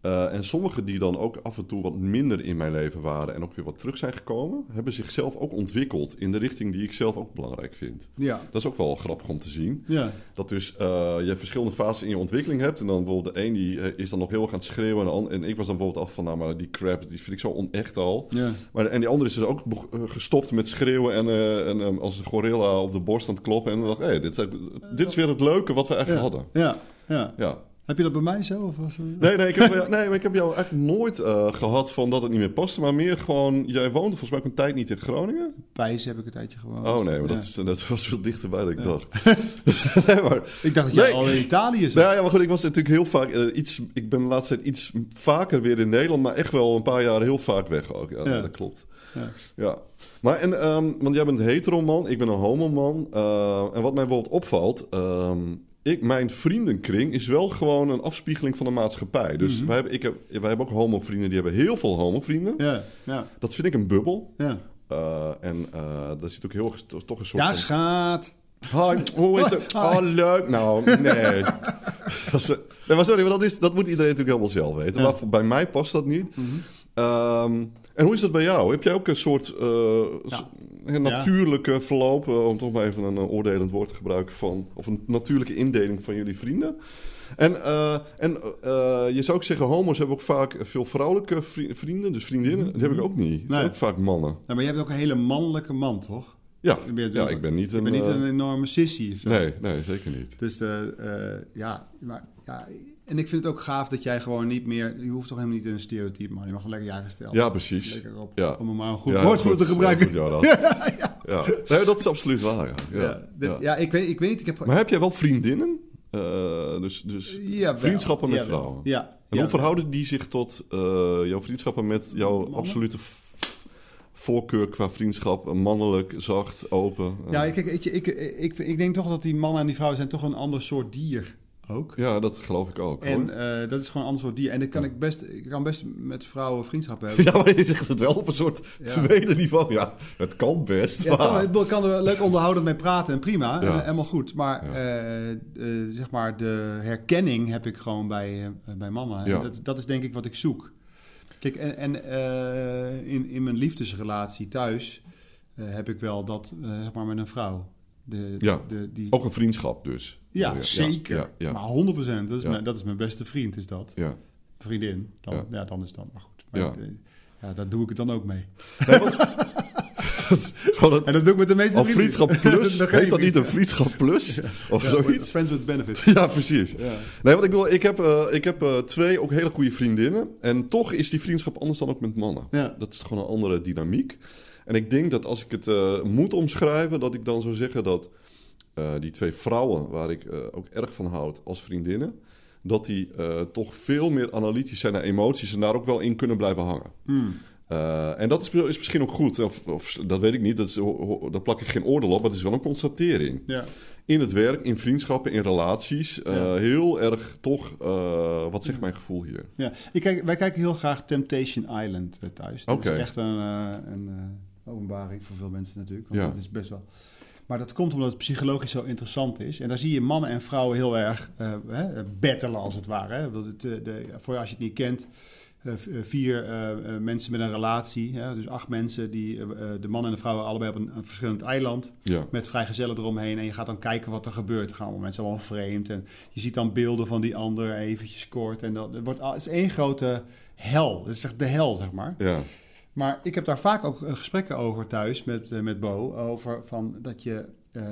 Eh, en sommigen die dan ook af en toe wat minder in mijn leven waren en ook weer wat terug zijn gekomen, hebben zichzelf ook ontwikkeld in de richting die ik zelf ook belangrijk vind. Ja, Dat is ook wel grappig om te zien. ja. Dat dus eh, je verschillende fases in je ontwikkeling hebt. En dan bijvoorbeeld de een die eh, is dan nog heel erg aan het schreeuwen. En, de ander- en ik was dan bijvoorbeeld af van, nou maar die crap, die vind ik zo onecht al. ja. Maar, en die andere is dus ook gestopt met schreeuwen en, en als een gorilla op de borst aan het kloppen. En dan dacht hey, dit, is, dit is weer het leuke wat we eigenlijk ja. hadden. Ja, ja. Ja. Heb je dat bij mij zo? Of was het- Nee, nee, ik heb, nee, maar ik heb jou eigenlijk nooit eh, gehad van dat het niet meer paste. Maar meer gewoon, jij woonde volgens mij een tijd niet in Groningen. Pijs heb ik een tijdje gewoon. Oh nee, maar Ja. dat, is, dat was veel dichterbij dan ik dacht. nee, maar, Ik dacht dat jij Nee. al in Italië zat. Nou ja, maar goed, ik was natuurlijk heel vaak eh, iets. Ik ben de laatste tijd iets vaker weer in Nederland, maar echt wel een paar jaar heel vaak weg ook. Ja, Ja. dat klopt. Ja. Ja. Maar en, ehm, want jij bent hetero man, ik ben een homo man. eh, en wat mij bijvoorbeeld opvalt, ehm, ik, mijn vriendenkring is wel gewoon een afspiegeling van de maatschappij. Dus Mhm. wij, hebben, ik heb, wij hebben ook homo vrienden, die hebben heel veel homo vrienden. Ja, ja, Dat vind ik een bubbel. ja. Eh, en eh daar zit ook heel toch een soort Daar van- gaat. Hi, hoe is het? Oh, leuk. Nou, nee. dat, is, nee maar sorry, maar dat, is, dat moet iedereen natuurlijk helemaal zelf weten. Ja. Maar bij mij past dat niet. Mhm. Ehm, en hoe is dat bij jou? Heb jij ook een soort eh, een natuurlijke verloop, eh, om toch maar even een eh, oordelend woord te gebruiken, van, of een natuurlijke indeling van jullie vrienden? En, en je zou ook zeggen, homo's hebben ook vaak veel vrouwelijke vri- vrienden, dus vriendinnen. Die heb ik ook niet. Het zijn ook vaak mannen. Nou, maar jij bent ook een hele mannelijke man, toch? Ja, bent- ja ik ben niet een... bent niet een enorme sissy nee, nee, zeker niet. Dus ja, maar ja, en ik vind het ook gaaf dat jij gewoon niet meer, je hoeft toch helemaal niet in een stereotype, man. Je mag gewoon lekker eigen stijl. Ja, precies. Lekker op, Ja. om er maar een goed Ja, woord voor te gebruiken. ja, dat. ja. Nee, dat is absoluut waar. Ja. Ja, dit- ik, weet, ik weet niet, ik heb... Maar heb jij wel vriendinnen? Eh, dus dus vriendschappen met vrouwen? Ja. En hoe verhouden die zich tot eh, jouw vriendschappen met jouw Mannen? absolute voorkeur qua vriendschap? Mannelijk, zacht, open? Ja, kijk, je, ik, ik, ik denk toch dat die mannen en die vrouwen zijn toch een ander soort dier ook. ja, dat geloof ik ook. En eh, dat is gewoon een ander soort dier. En dan kan ik best, ik kan best met vrouwen vriendschap hebben. Ja, maar je zegt het wel op een soort Ja. tweede niveau. Ja, het kan best. Ja, maar- kan, ik kan er leuk onderhoudend mee praten en prima, Ja. en, helemaal goed. Maar eh, eh, zeg maar de herkenning heb ik gewoon bij, eh, bij mannen. Ja. En dat, dat is denk ik wat ik zoek. Kijk, en, en eh, in, in mijn liefdesrelatie thuis eh, heb ik wel dat, eh, zeg maar, met een vrouw. De, Ja. de, die, Ook een vriendschap dus. ja, Ja, zeker. ja. Maar 100%. Dat is, mijn, dat is mijn beste vriend, is dat. Ja. Vriendin. Dan, ja. Dan is dat maar goed. Maar Ja. ja. ja, daar doe ik het dan ook mee. Nee, dat een- En dat doe ik met de meeste vrienden. vriendschap plus, Dat heet dat niet een vriendschap plus? Of Ja, zoiets? Friends with benefits. Ja, precies. Ja. Nee, want ik, wil, ik heb, eh, ik heb eh, twee ook hele goede vriendinnen. En toch is die vriendschap anders dan ook met mannen. Ja. Dat is gewoon een andere dynamiek. En ik denk dat als ik het eh, moet omschrijven, dat ik dan zou zeggen dat eh, die twee vrouwen, waar ik eh, ook erg van houd als vriendinnen, dat die toch veel meer analytisch zijn naar emoties en daar ook wel in kunnen blijven hangen. Hmm. En dat is, is misschien ook goed, of, of dat weet ik niet, dat is, daar plak ik geen oordeel op, maar het is wel een constatering. Ja. In het werk, in vriendschappen, in relaties, Ja. heel erg toch, wat zegt mijn gevoel hier? Ja, ik kijk, wij kijken heel graag Temptation Island thuis. Dat is echt een, een openbaring voor veel mensen natuurlijk. Want Ja. dat is best wel... Maar dat komt omdat het psychologisch zo interessant is. En daar zie je mannen en vrouwen heel erg uh, hè, bettelen, als het ware. Hè. Het, de, voor als je het niet kent, uh, vier uh, mensen met een relatie. Ja, dus acht mensen, die, de man en de vrouw allebei op een, een verschillend eiland. Ja. Met vrijgezellen eromheen. En je gaat dan kijken wat er gebeurt. Gaan allemaal mensen allemaal vreemd. En je ziet dan beelden van die ander eventjes kort. En dat het wordt, het is één grote hel. Het is echt de hel, zeg maar. Ja. Maar ik heb daar vaak ook gesprekken over thuis met, met Bo. Over van dat je uh,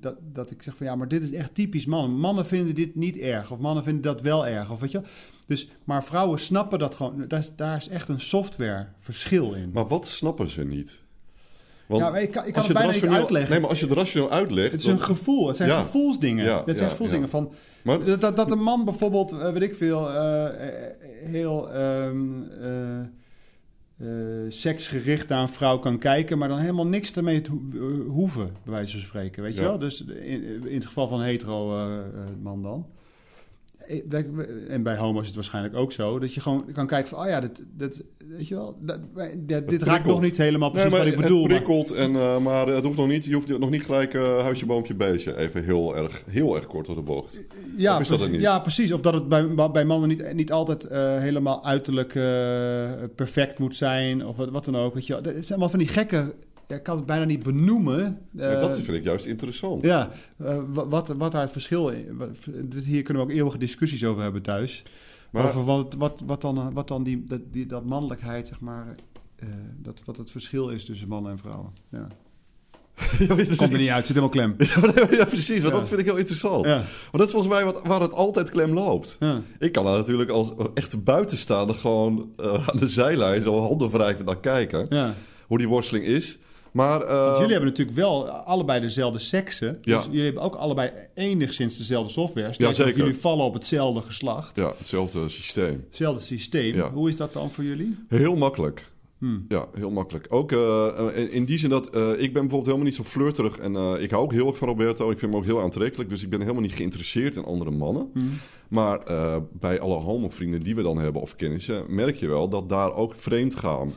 dat, dat ik zeg van ja, maar dit is echt typisch mannen. Mannen vinden dit niet erg, of mannen vinden dat wel erg, of weet je. Dus, maar vrouwen snappen dat gewoon. Daar, daar is echt een softwareverschil in. Maar wat snappen ze niet? Want ja, ik kan, ik kan het bijna niet uitleggen. Nee, maar als je het rationeel uitlegt... Het is een gevoel. Het zijn gevoelsdingen. Ja, het zijn gevoelsdingen van... Maar, dat, dat een man bijvoorbeeld, weet ik veel, uh, heel... Um, uh, seksgericht naar een vrouw kan kijken, maar dan helemaal niks ermee te hoeven, bij wijze van spreken. Weet je wel? Dus in, in, het geval van een hetero man dan. Eh, en bij homo's is het waarschijnlijk ook zo, dat je gewoon kan kijken van, oh ja, dit, dit, weet je wel, dat, dit, raakt nog niet helemaal precies wat ik bedoel. Het prikkelt, maar, en, uh, maar het hoeft nog niet, je hoeft nog niet gelijk uh, huisje, boompje, beestje, even heel erg, heel erg kort door de bocht. Ja, is dat niet? ja precies. Of dat het bij, bij mannen niet, niet altijd uh, helemaal uiterlijk perfect moet zijn, of wat, wat dan ook. Weet je, dat zijn allemaal van die gekke ja, ik kan het bijna niet benoemen. Ja, dat eh, vind ik juist interessant. Ja, uh, wat, wat daar het verschil is. Hier kunnen we ook eeuwige discussies over hebben thuis. Maar, over wat, wat, wat dan, wat dan die, dat, die, dat mannelijkheid, zeg maar. Uh, dat, wat het verschil is tussen mannen en vrouwen. Ja. ja, Komt er niet uit, zit helemaal klem. ja, precies, want dat vind ik heel interessant. Ja. Want dat is volgens mij wat, waar het altijd klem loopt. Ja. Ik kan daar natuurlijk als echte buitenstaander gewoon aan de zijlijn zo handen wrijven naar kijken. Ja. Hoe die worsteling is. Maar, uh, jullie hebben natuurlijk wel allebei dezelfde seksen. Ja. Dus jullie hebben ook allebei enigszins dezelfde software. ja, zeker. Jullie vallen op hetzelfde geslacht. Ja, hetzelfde systeem. Hetzelfde systeem. Hoe is dat dan voor jullie? Heel makkelijk. Hmm. Ja, heel makkelijk. Ook uh, in, die zin dat uh, ik ben bijvoorbeeld helemaal niet zo flirterig. En ik hou ook heel erg van Roberto. Ik vind hem ook heel aantrekkelijk. Dus ik ben helemaal niet geïnteresseerd in andere mannen. Hmm. Maar bij alle homo-vrienden die we dan hebben of kennissen... merk je wel dat daar ook vreemd gaan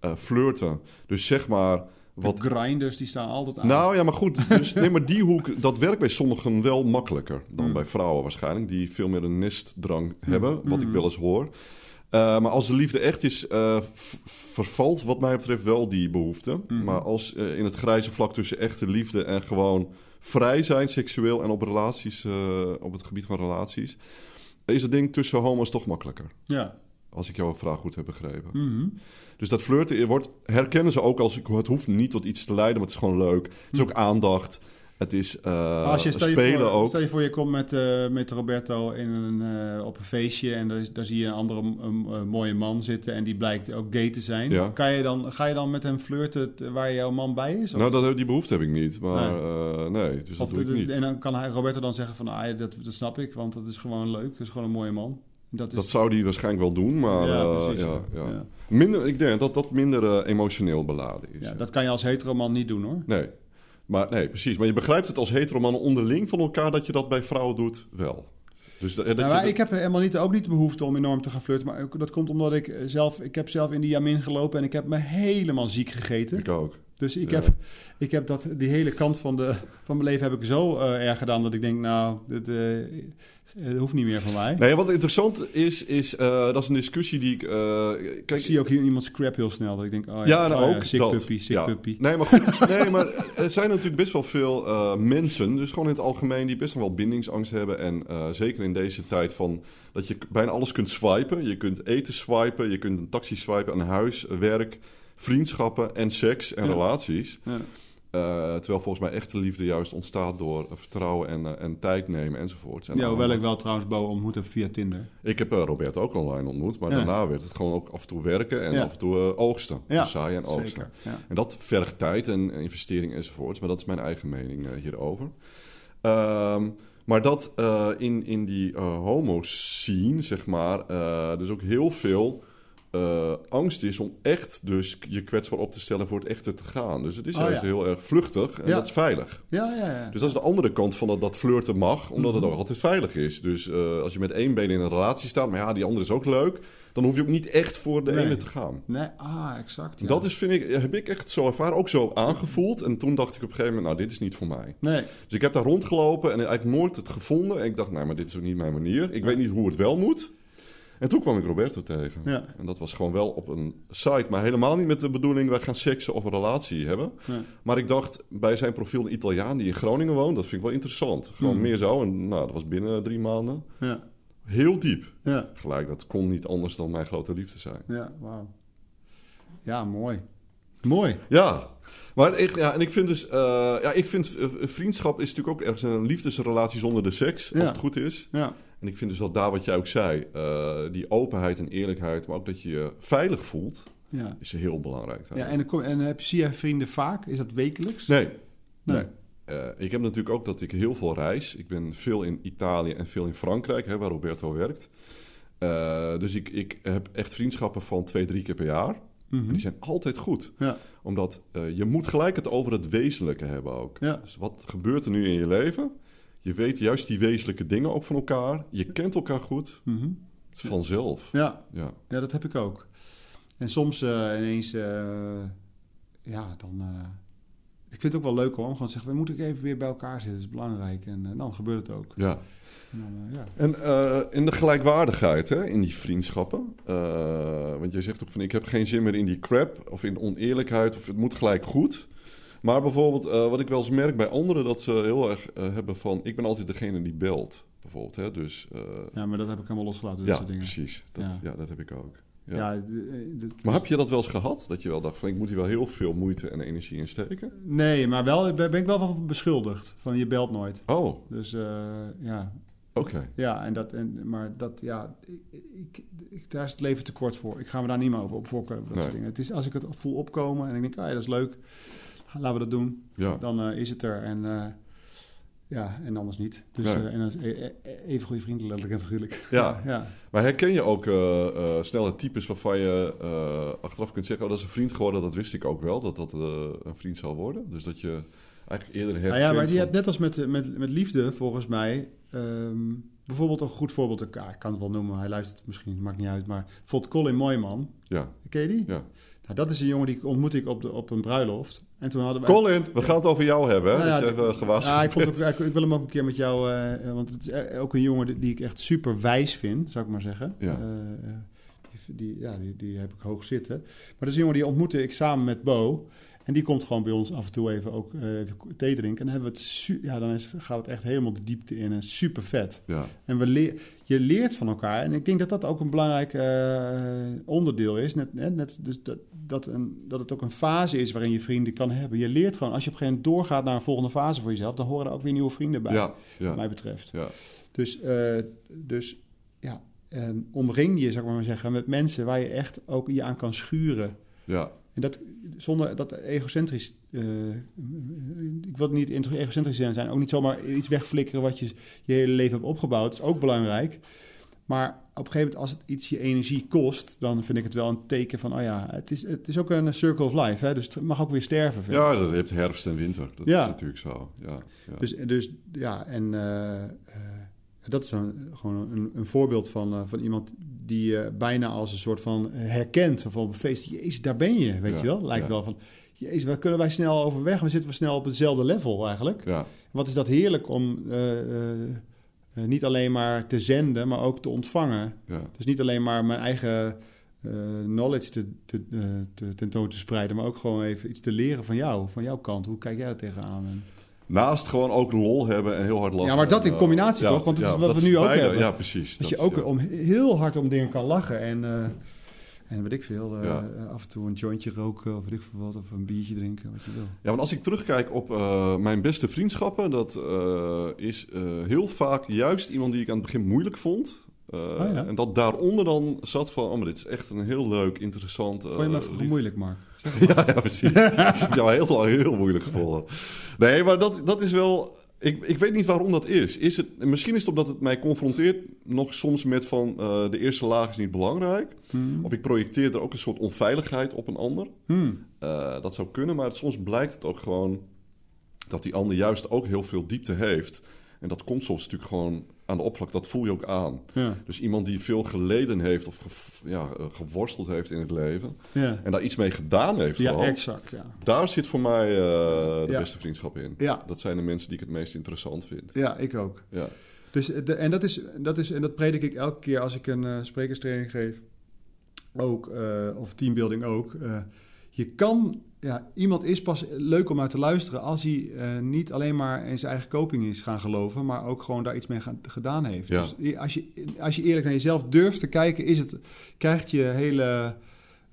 uh, flirten. Dus zeg maar... Wat... grinders die staan altijd aan. Nou ja, maar goed. Dus, nee, maar die hoek, dat werkt bij sommigen wel makkelijker dan mm. bij vrouwen waarschijnlijk. Die veel meer een nestdrang mm. hebben, wat ik mm. wel eens hoor. Uh, maar als de liefde echt is, uh, vervalt wat mij betreft wel die behoefte. Maar als uh, in het grijze vlak tussen echte liefde en gewoon vrij zijn, seksueel en op relaties, op het gebied van relaties, is het ding tussen homo's toch makkelijker. Ja. Als ik jouw vraag goed heb begrepen. Mm dus dat flirten wordt, herkennen ze ook als... Het hoeft niet tot iets te leiden, maar het is gewoon leuk. Het is ook aandacht. Het is uh, als je, stel spelen voor, ook. Stel je voor, je komt met, uh, met Roberto in een, uh, op een feestje... en daar, daar zie je een andere een, mooie man zitten... en die blijkt ook gay te zijn. Ja. Kan je dan, ga je dan met hem flirten waar jouw man bij is? Of? Nou, dat, die behoefte heb ik niet. Maar nee, nee dus dat doe ik niet. En dan kan hij, Roberto dan zeggen van... Ah, dat, dat snap ik, want dat is gewoon leuk. Dat is gewoon een mooie man. Dat, is... dat zou die waarschijnlijk wel doen, maar ja, precies, ja, ja. Minder, ik denk dat dat minder uh, emotioneel beladen is. Ja, dat kan je als heteroman niet doen hoor. Nee. Maar, nee, precies. Maar je begrijpt het als heteroman onderling van elkaar dat je dat bij vrouwen doet wel. Dus dat, nou, ik heb helemaal niet, ook niet de behoefte om enorm te gaan flirten. Maar dat komt omdat ik zelf... Ik heb zelf in die Jamin gelopen en ik heb me helemaal ziek gegeten. Ik ook. Dus ik, heb, ik heb dat, die hele kant van, de, van mijn leven heb ik zo uh, erg gedaan... dat ik denk, nou, dit, uh, dat hoeft niet meer van mij. Nee, wat interessant is, is uh, dat is een discussie die ik... Uh, kijk, ik zie ook hier iemand scrap heel snel. Dat ik denk, oh ja, ja nou, oh, ook sick dat. puppy, sick ja. puppy. Nee, maar goed. nee, maar er zijn natuurlijk best wel veel uh, mensen, dus gewoon in het algemeen, die best wel bindingsangst hebben. En zeker in deze tijd van dat je bijna alles kunt swipen. Je kunt eten swipen, je kunt een taxi swipen, een huis, werk, vriendschappen en seks en ja. relaties. Ja. Uh, terwijl volgens mij echte liefde juist ontstaat door vertrouwen en, uh, en tijd nemen enzovoort. En ja, hoewel ik wel trouwens Bo ontmoet heb via Tinder. Ik heb uh, Robert ook online ontmoet, maar daarna werd het gewoon ook af en toe werken en af en toe oogsten. Ja, dus zaaien en oogsten. Zeker, en dat vergt tijd en investering enzovoort. Maar dat is mijn eigen mening hierover. Um, maar dat in, in die homo-scene, zeg maar, dus ook heel veel uh, angst is om echt dus je kwetsbaar op te stellen voor het echte te gaan. Dus het is oh, juist heel erg vluchtig en dat is veilig. Ja, ja, ja. Dus dat is de andere kant van dat, dat flirten mag, omdat het mhm. ook altijd veilig is. Dus uh, als je met één been in een relatie staat, maar ja, die andere is ook leuk, dan hoef je ook niet echt voor de ene te gaan. Nee, ah, exact. Ja. Dat is, vind ik, heb ik echt zo ervaren, ook zo aangevoeld. En toen dacht ik op een gegeven moment, nou, dit is niet voor mij. Nee. Dus ik heb daar rondgelopen en eigenlijk nooit het gevonden. En ik dacht, nou, maar dit is ook niet mijn manier. Ik weet niet hoe het wel moet. En toen kwam ik Roberto tegen. Ja. En dat was gewoon wel op een site, maar helemaal niet met de bedoeling... wij gaan seksen of een relatie hebben. Maar ik dacht, bij zijn profiel een Italiaan die in Groningen woont... dat vind ik wel interessant. Gewoon hmm. meer zo. En nou, dat was binnen drie maanden. Ja. Heel diep. Ja. Gelijk, dat kon niet anders dan mijn grote liefde zijn. Ja, wauw. Ja, mooi. Mooi. Ja, maar echt, ja, en ik vind dus, uh, ja, ik vind uh, vriendschap is natuurlijk ook ergens een liefdesrelatie zonder de seks, als het goed is. Ja. En ik vind dus dat daar wat jij ook zei, uh, die openheid en eerlijkheid, maar ook dat je je veilig voelt, ja. is heel belangrijk. Ja, en, en heb, zie je vrienden vaak? Is dat wekelijks? Nee. nee. Uh, ik heb natuurlijk ook dat ik heel veel reis. Ik ben veel in Italië en veel in Frankrijk, hè, waar Roberto werkt. Uh, dus ik, ik heb echt vriendschappen van twee, drie keer per jaar. Mm -hmm. Die zijn altijd goed. Ja. Omdat je moet gelijk het over het wezenlijke hebben ook. Ja. Dus wat gebeurt er nu in je leven? Je weet juist die wezenlijke dingen ook van elkaar. Je kent elkaar goed. Mm -hmm. Het is vanzelf. Ja. Ja. ja, dat heb ik ook. En soms ineens... ja, dan ik vind het ook wel leuk hoor, om gewoon te zeggen... we moeten even weer bij elkaar zitten, dat is belangrijk. En dan gebeurt het ook. Ja. En, dan, ja. en in de gelijkwaardigheid, hè, in die vriendschappen. want jij zegt ook van, ik heb geen zin meer in die crap... of in oneerlijkheid, of het moet gelijk goed... Maar bijvoorbeeld, wat ik wel eens merk bij anderen... dat ze heel erg hebben van... ik ben altijd degene die belt, bijvoorbeeld. Hè? Dus, ja, maar dat heb ik helemaal losgelaten, ja, dingen. Precies. Dat, ja. ja, dat heb ik ook. Ja. ja maar heb je dat wel eens gehad? Dat je wel dacht van ik moet hier wel heel veel moeite en energie in steken? Nee, maar wel ben ik wel van beschuldigd. Van je belt nooit. Oh. Dus ja. Oké. Ja, en dat, en, maar dat, ja, ik, ik, daar is het leven te kort voor. Ik ga me daar niet meer over op fokken. Dat nee. soort dingen. Het is als ik het voel opkomen en ik denk, ah ja, dat is leuk. Laten we dat doen. Ja. Dan uh, is het er. En uh, ja, en anders niet. Dus nee. uh, en als, even goede vrienden, letterlijk en figuurlijk. Ja. ja. Maar herken je ook uh, uh, snelle types waarvan je achteraf kunt zeggen... oh, dat is een vriend geworden, dat wist ik ook wel, dat dat een vriend zou worden? Dus dat je eigenlijk eerder herkent... Nou ja, maar je hebt net als met, met, met liefde, volgens mij... Um, bijvoorbeeld een goed voorbeeld, ik kan het wel noemen, hij luistert misschien, maakt niet uit... maar bijvoorbeeld Colin Mooiman, ja. ken je die? Ja. Nou, dat is een jongen die ontmoette ik op, de, op een bruiloft. En toen hadden we Colin, we gaan het over jou hebben? Nou ja, dat je ja, ik, vond ook, ik wil hem ook een keer met jou... Uh, want het is ook een jongen die ik echt super wijs vind, zou ik maar zeggen. Ja. Uh, die, die, ja, die, die heb ik hoog zitten. Maar dat is een jongen die ontmoette ik samen met Bo. En die komt gewoon bij ons af en toe even ook uh, even thee drinken. En dan, hebben we het ja, dan is, gaat het echt helemaal de diepte in en super vet. Ja. En we leer, je leert van elkaar. En ik denk dat dat ook een belangrijk uh, onderdeel is. Net, net, net dus dat, dat, een, dat het ook een fase is waarin je vrienden kan hebben. Je leert gewoon, als je op een gegeven moment doorgaat naar een volgende fase voor jezelf, dan horen er ook weer nieuwe vrienden bij, ja, ja. wat mij betreft. Ja. Dus, uh, dus ja, um, omring je, zou ik maar zeggen, met mensen waar je echt ook je aan kan schuren. Ja. En dat zonder dat egocentrisch. Uh, ik wil niet egocentrisch zijn, ook niet zomaar iets wegflikkeren wat je je hele leven hebt opgebouwd. Dat is ook belangrijk. Maar op een gegeven moment, als het iets je energie kost, dan vind ik het wel een teken van, oh ja, het is, het is ook een circle of life. Hè? Dus het mag ook weer sterven. Vind ja, dat, je hebt herfst en winter. Dat ja. is natuurlijk zo. Ja, ja. Dus, dus ja, en uh, uh, dat is een, gewoon een, een voorbeeld van, van iemand die je bijna als een soort van herkent. Of op een feest, jezus, daar ben je, weet ja, je wel? Lijkt ja. wel van, jezus, waar kunnen wij snel overweg? We zitten we snel op hetzelfde level eigenlijk. Ja. Wat is dat heerlijk om uh, uh, niet alleen maar te zenden, maar ook te ontvangen. Ja. Dus niet alleen maar mijn eigen uh, knowledge te, te, te, tentoon te spreiden, maar ook gewoon even iets te leren van jou, van jouw kant. Hoe kijk jij er tegenaan? Naast gewoon ook lol hebben en heel hard lachen. Ja, maar dat in combinatie ja, toch? Want dat ja, is wat dat we nu ook hebben. Ja, precies. Dat, dat je ook ja. om heel hard om dingen kan lachen en, uh, en weet ik veel, uh, Ja. af en toe een jointje roken of weet ik veel wat, of een biertje drinken, wat je wil. Ja, want als ik terugkijk op mijn beste vriendschappen, dat is heel vaak juist iemand die ik aan het begin moeilijk vond. Uh, Oh, ja. En dat daaronder dan zat van, oh, maar dit is echt een heel leuk, interessant... Vond je me even lief- moeilijk, Mark? Ja, ja, precies. ik heb jou heel lang heel moeilijk gevonden. Nee, maar dat, dat is wel... Ik, ik weet niet waarom dat is. is het, misschien is het omdat het mij confronteert nog soms met van uh, de eerste laag is niet belangrijk. Hmm. Of ik projecteer er ook een soort onveiligheid op een ander. Hmm. Uh, dat zou kunnen, maar soms blijkt het ook gewoon dat die ander juist ook heel veel diepte heeft. En dat komt soms natuurlijk gewoon aan de oppervlak, dat voel je ook aan. Ja. Dus iemand die veel geleden heeft of ja, eh, geworsteld heeft in het leven... Ja. en daar iets mee gedaan heeft Ja, exact, ja. Daar zit voor mij uh, de beste vriendschap in. Ja. Dat zijn de mensen die ik het meest interessant vind. Ja, ik ook. Ja. Dus, de, en, dat is, dat is, en dat predik ik elke keer als ik een uh, sprekerstraining geef. Ook, uh, of teambuilding ook. Je kan ja, iemand is pas leuk om naar te luisteren als hij uh, niet alleen maar in zijn eigen koping is gaan geloven, maar ook gewoon daar iets mee gaan, gedaan heeft. Ja. Dus als je, als je eerlijk naar jezelf durft te kijken, is het, krijgt je hele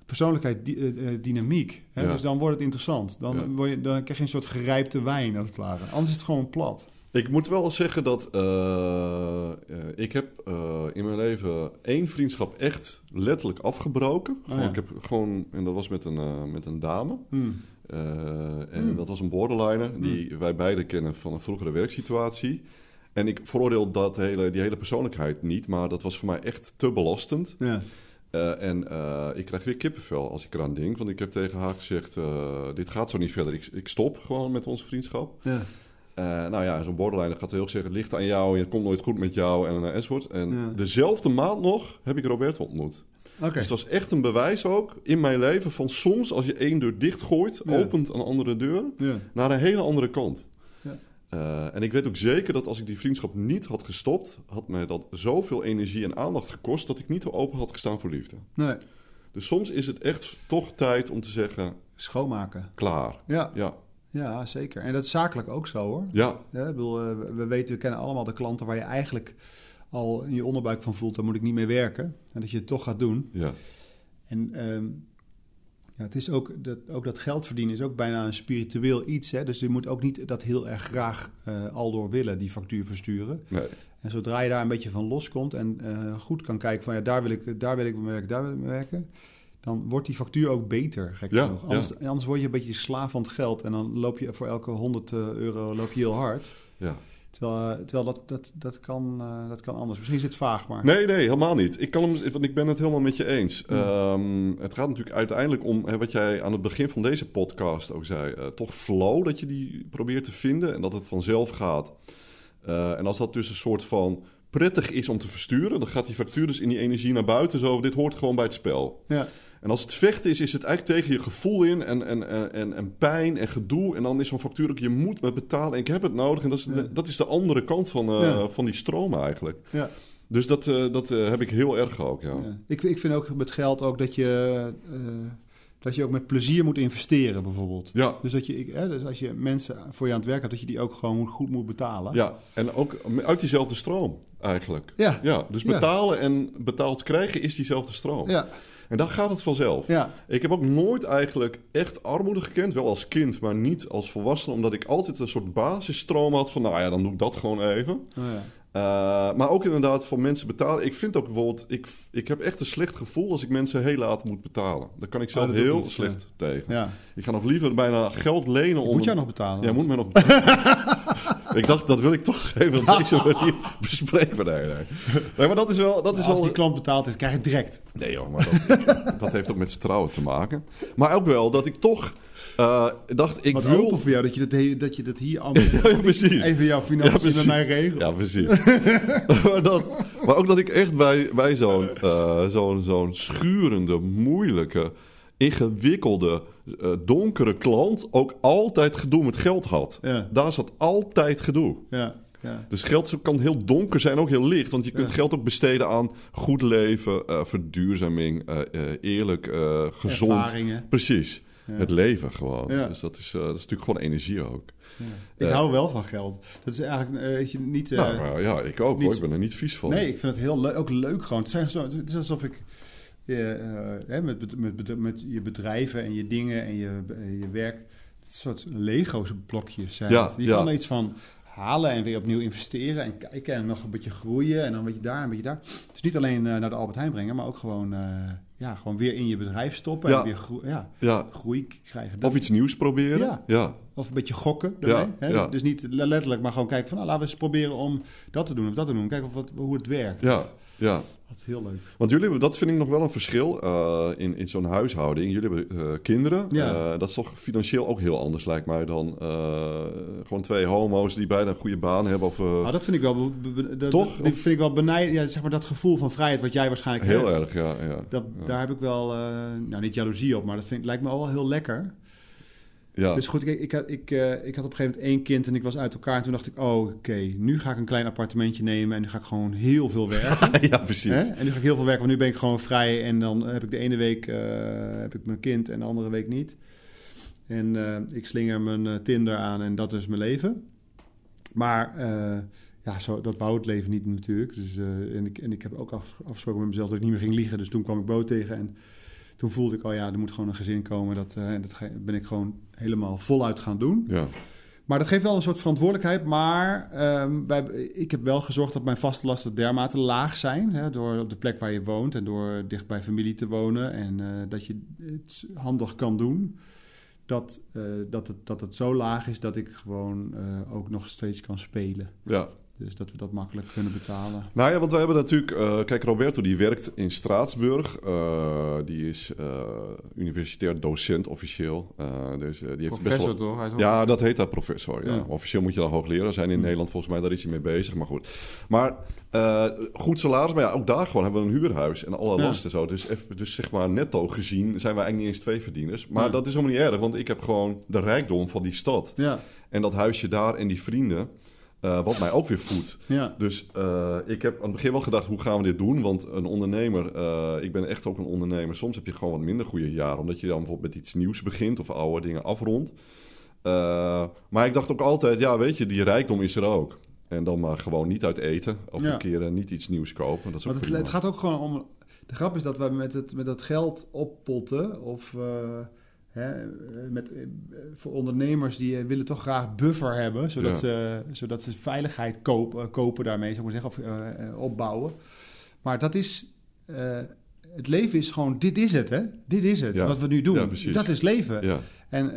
persoonlijkheid uh, dynamiek. Hè? Ja. Dus dan wordt het interessant. Dan, word je, dan krijg je een soort gerijpte wijn als het ware. Anders is het gewoon plat. Ik moet wel zeggen dat uh, ik heb uh, in mijn leven één vriendschap echt letterlijk afgebroken. Oh, ja. Ik heb gewoon, en dat was met een, met een dame. Hmm. en hmm. dat was een borderliner hmm. die wij beide kennen van een vroegere werksituatie. En ik veroordeel dat hele, die hele persoonlijkheid niet, maar dat was voor mij echt te belastend. Ja. en ik krijg weer kippenvel als ik eraan denk. Want ik heb tegen haar gezegd: Dit gaat zo niet verder. Ik, ik stop gewoon met onze vriendschap. Ja. Uh, nou ja, zo'n borderline gaat heel zeggen, het ligt aan jou en het komt nooit goed met jou en uh, enzovoort. En dezelfde maand nog heb ik Roberto ontmoet. Okay. Dus dat is echt een bewijs ook in mijn leven van soms als je één deur dichtgooit, ja. opent een andere deur ja. naar een hele andere kant. Uh, en ik weet ook zeker dat als ik die vriendschap niet had gestopt, had mij dat zoveel energie en aandacht gekost dat ik niet zo open had gestaan voor liefde. Nee. Dus soms is het echt toch tijd om te zeggen: schoonmaken. Klaar. Ja. ja. Ja, zeker. En dat is zakelijk ook zo hoor. Ja. ja ik bedoel, eh, we weten, we kennen allemaal de klanten waar je eigenlijk al in je onderbuik van voelt, daar moet ik niet mee werken. En dat je het toch gaat doen. Ja. En um, ja, het is ook dat, ook dat geld verdienen is ook bijna een spiritueel iets. Hè? Dus je moet ook niet dat heel erg graag uh, al door willen, die factuur versturen. Nee. En zodra je daar een beetje van loskomt en uh, goed kan kijken van ja, daar wil ik, daar wil ik mee werken, daar wil ik mee werken dan wordt die factuur ook beter. Gek ja, genoeg. Anders, anders, word je een beetje slaaf van het geld en dan loop je voor elke 100 eh, euro loop je heel hard. Ja. Terwijl, eh, terwijl dat, dat, dat, kan, uh, dat kan anders. Misschien is het vaag, maar... Nee, nee, helemaal niet. Ik, kan hem, want ik ben het helemaal met je eens. Um, het gaat natuurlijk uiteindelijk om hè, wat jij aan het begin van deze podcast ook zei. Uh, toch flow, dat je die probeert te vinden en dat het vanzelf gaat. en als dat dus een soort van prettig is om te versturen... dan gaat die factuur dus in die energie naar buiten. Zo, dit hoort gewoon bij het spel. Ja. En als het vechten is, is het eigenlijk tegen je gevoel in en, en, en, en pijn en gedoe. En dan is zo'n factuur ook, je moet me betalen en ik heb het nodig. En dat is, dat is de andere kant van, uh, van die stroom eigenlijk. Ja. Dus dat, uh, dat uh, heb ik heel erg ook, ja. ja. Ik, ik vind ook met geld ook dat je, dat je ook met plezier moet investeren, bijvoorbeeld. Ja. Dus, dat je, hè, dus als je mensen voor je aan het werk hebt, dat je die ook gewoon goed moet betalen. Ja, en ook uit diezelfde stroom eigenlijk. Ja. ja dus betalen en betaald krijgen is diezelfde stroom. Ja. En dan gaat het vanzelf. Ja. Ik heb ook nooit eigenlijk echt armoede gekend. Wel als kind, maar niet als volwassene. Omdat ik altijd een soort basisstroom had van... nou ja, dan doe ik dat gewoon even. Oh ja. Uh, maar ook inderdaad van mensen betalen. Ik vind ook bijvoorbeeld... Ik, ik heb echt een slecht gevoel als ik mensen heel laat moet betalen. Daar kan ik zelf oh, heel slecht tegen. Ja. Ik ga nog liever bijna geld lenen om... Moet jij nog betalen? Ja, moet mij nog betalen. ik dacht, dat wil ik toch even op deze manier bespreken. Nee, nee. nee, maar dat is wel... Dat is als die klant betaald is, krijg je het direct. Nee joh, maar dat, dat heeft ook met vertrouwen te maken. Maar ook wel dat ik toch... Uh, dacht, ik Wat wil... voor jou dat je dat, dat, je dat hier allemaal... ja, precies. Even jouw financiën ja, naar mij regelt. Ja, precies. maar, dat, maar ook dat ik echt bij, bij zo'n uh, zo'n zo'n schurende, moeilijke, ingewikkelde uh, donkere klant ook altijd gedoe met geld had. Ja. Daar zat altijd gedoe. Ja. Ja. Dus geld kan heel donker zijn, ook heel licht. Want je kunt geld ook besteden aan goed leven, uh, verduurzaming, uh, eerlijk, gezond. Ervaringen. Precies. Het leven gewoon. Dus dat is, dat is natuurlijk gewoon energie ook. Ik hou wel van geld. Dat is eigenlijk weet je, niet... nou, ja, ik ook hoor. Ik ben er niet vies van. Nee, ik vind het heel leuk, ook leuk gewoon. Het is alsof ik je, uh, met, met, met, je bedrijven en je dingen en je, je werk. Het soort Lego's blokjes zijn. Ja, je kan er iets van halen en weer opnieuw investeren en kijken en nog een beetje groeien en dan een beetje daar en een beetje daar. Het is niet alleen uh, naar de Albert Heijn brengen, maar ook gewoon uh, ja, gewoon weer in je bedrijf stoppen en weer ja, ja. groei krijgen. of iets nieuws proberen. Ja. Of een beetje gokken. Daarmee, hè? Dus niet letterlijk, maar gewoon kijken van nou, laten we eens proberen om dat te doen of dat te doen. Kijken of wat, hoe het werkt. Ja. Ja. Dat is heel leuk. Want jullie hebben, dat vind ik nog wel een verschil uh, in, in zo'n huishouding. Jullie hebben uh, kinderen. Ja. Uh, dat is toch financieel ook heel anders, lijkt mij, dan gewoon twee homo's die beide een goede baan hebben. Of, ah, dat vind ik wel. toch? Dat vind ik wel benijd. Ja, zeg maar dat gevoel van vrijheid wat jij waarschijnlijk heel hebt. Heel erg, ja. ja, dat, Daar heb ik wel, nou niet jaloezie op, maar dat vind, lijkt me wel heel lekker. Ja. Dus goed, ik, ik, had, ik, uh, ik had op een gegeven moment één kind en ik was uit elkaar. En toen dacht ik, oh, oké, nu ga ik een klein appartementje nemen en nu ga ik gewoon heel veel werken. ja, precies. Hè? En nu ga ik heel veel werken, want nu ben ik gewoon vrij. En dan heb ik de ene week uh, heb ik mijn kind en de andere week niet. En uh, ik slinger mijn Tinder aan en dat is mijn leven. Maar ja, zo, dat wou het leven niet natuurlijk. Dus, en, ik, en ik heb ook afgesproken met mezelf dat ik niet meer ging liegen. Dus toen kwam ik boot tegen en toen voelde ik al, ja, er moet gewoon een gezin komen. Dat, uh, dat ben ik gewoon helemaal voluit gaan doen. Ja. Maar dat geeft wel een soort verantwoordelijkheid. Maar um, wij, ik heb wel gezorgd dat mijn vaste lasten dermate laag zijn. Hè, door op de plek waar je woont en door dicht bij familie te wonen. En uh, dat je het handig kan doen. Dat, uh, dat, het, dat het zo laag is dat ik gewoon ook nog steeds kan spelen. Ja. Dus dat we dat makkelijk kunnen betalen. Nou ja, want we hebben natuurlijk... Uh, kijk, Roberto die werkt in Straatsburg. Uh, die is uh, universitair docent officieel. dus, die heeft professor best wel... toch? Hij is ja, dat heet dat professor. Ja. Officieel moet je dan hoogleraar zijn in hmm. Nederland. Volgens mij, daar is hij mee bezig. Maar goed. Maar goed salaris. Maar ja, ook daar gewoon hebben we een huurhuis. En alle ja. lasten zo. Dus, even, dus zeg maar netto gezien zijn we eigenlijk niet eens twee verdieners. Maar dat is helemaal niet erg. Want ik heb gewoon de rijkdom van die stad. Ja. En dat huisje daar en die vrienden... Uh, wat mij ook weer voedt. Ja. Dus uh, ik heb aan het begin wel gedacht, hoe gaan we dit doen? Want een ondernemer, uh, ik ben echt ook een ondernemer. Soms heb je gewoon wat minder goede jaren. Omdat je dan bijvoorbeeld met iets nieuws begint of oude dingen afrondt. maar ik dacht ook altijd, ja weet je, die rijkdom is er ook. En dan maar gewoon niet uit eten. Of ja. een keer niet iets nieuws kopen. Dat is ook het, het, gaat ook gewoon om... De grap is dat we met, het, met dat geld oppotten of... Hè, met, eh, voor ondernemers die eh, willen toch graag buffer hebben, zodat, ze, zodat ze veiligheid kopen, kopen daarmee, zou ik maar zeggen, of uh, opbouwen. Maar dat is, uh, het leven is gewoon, dit is het, hè? Dit is het, wat we nu doen. dat is leven. En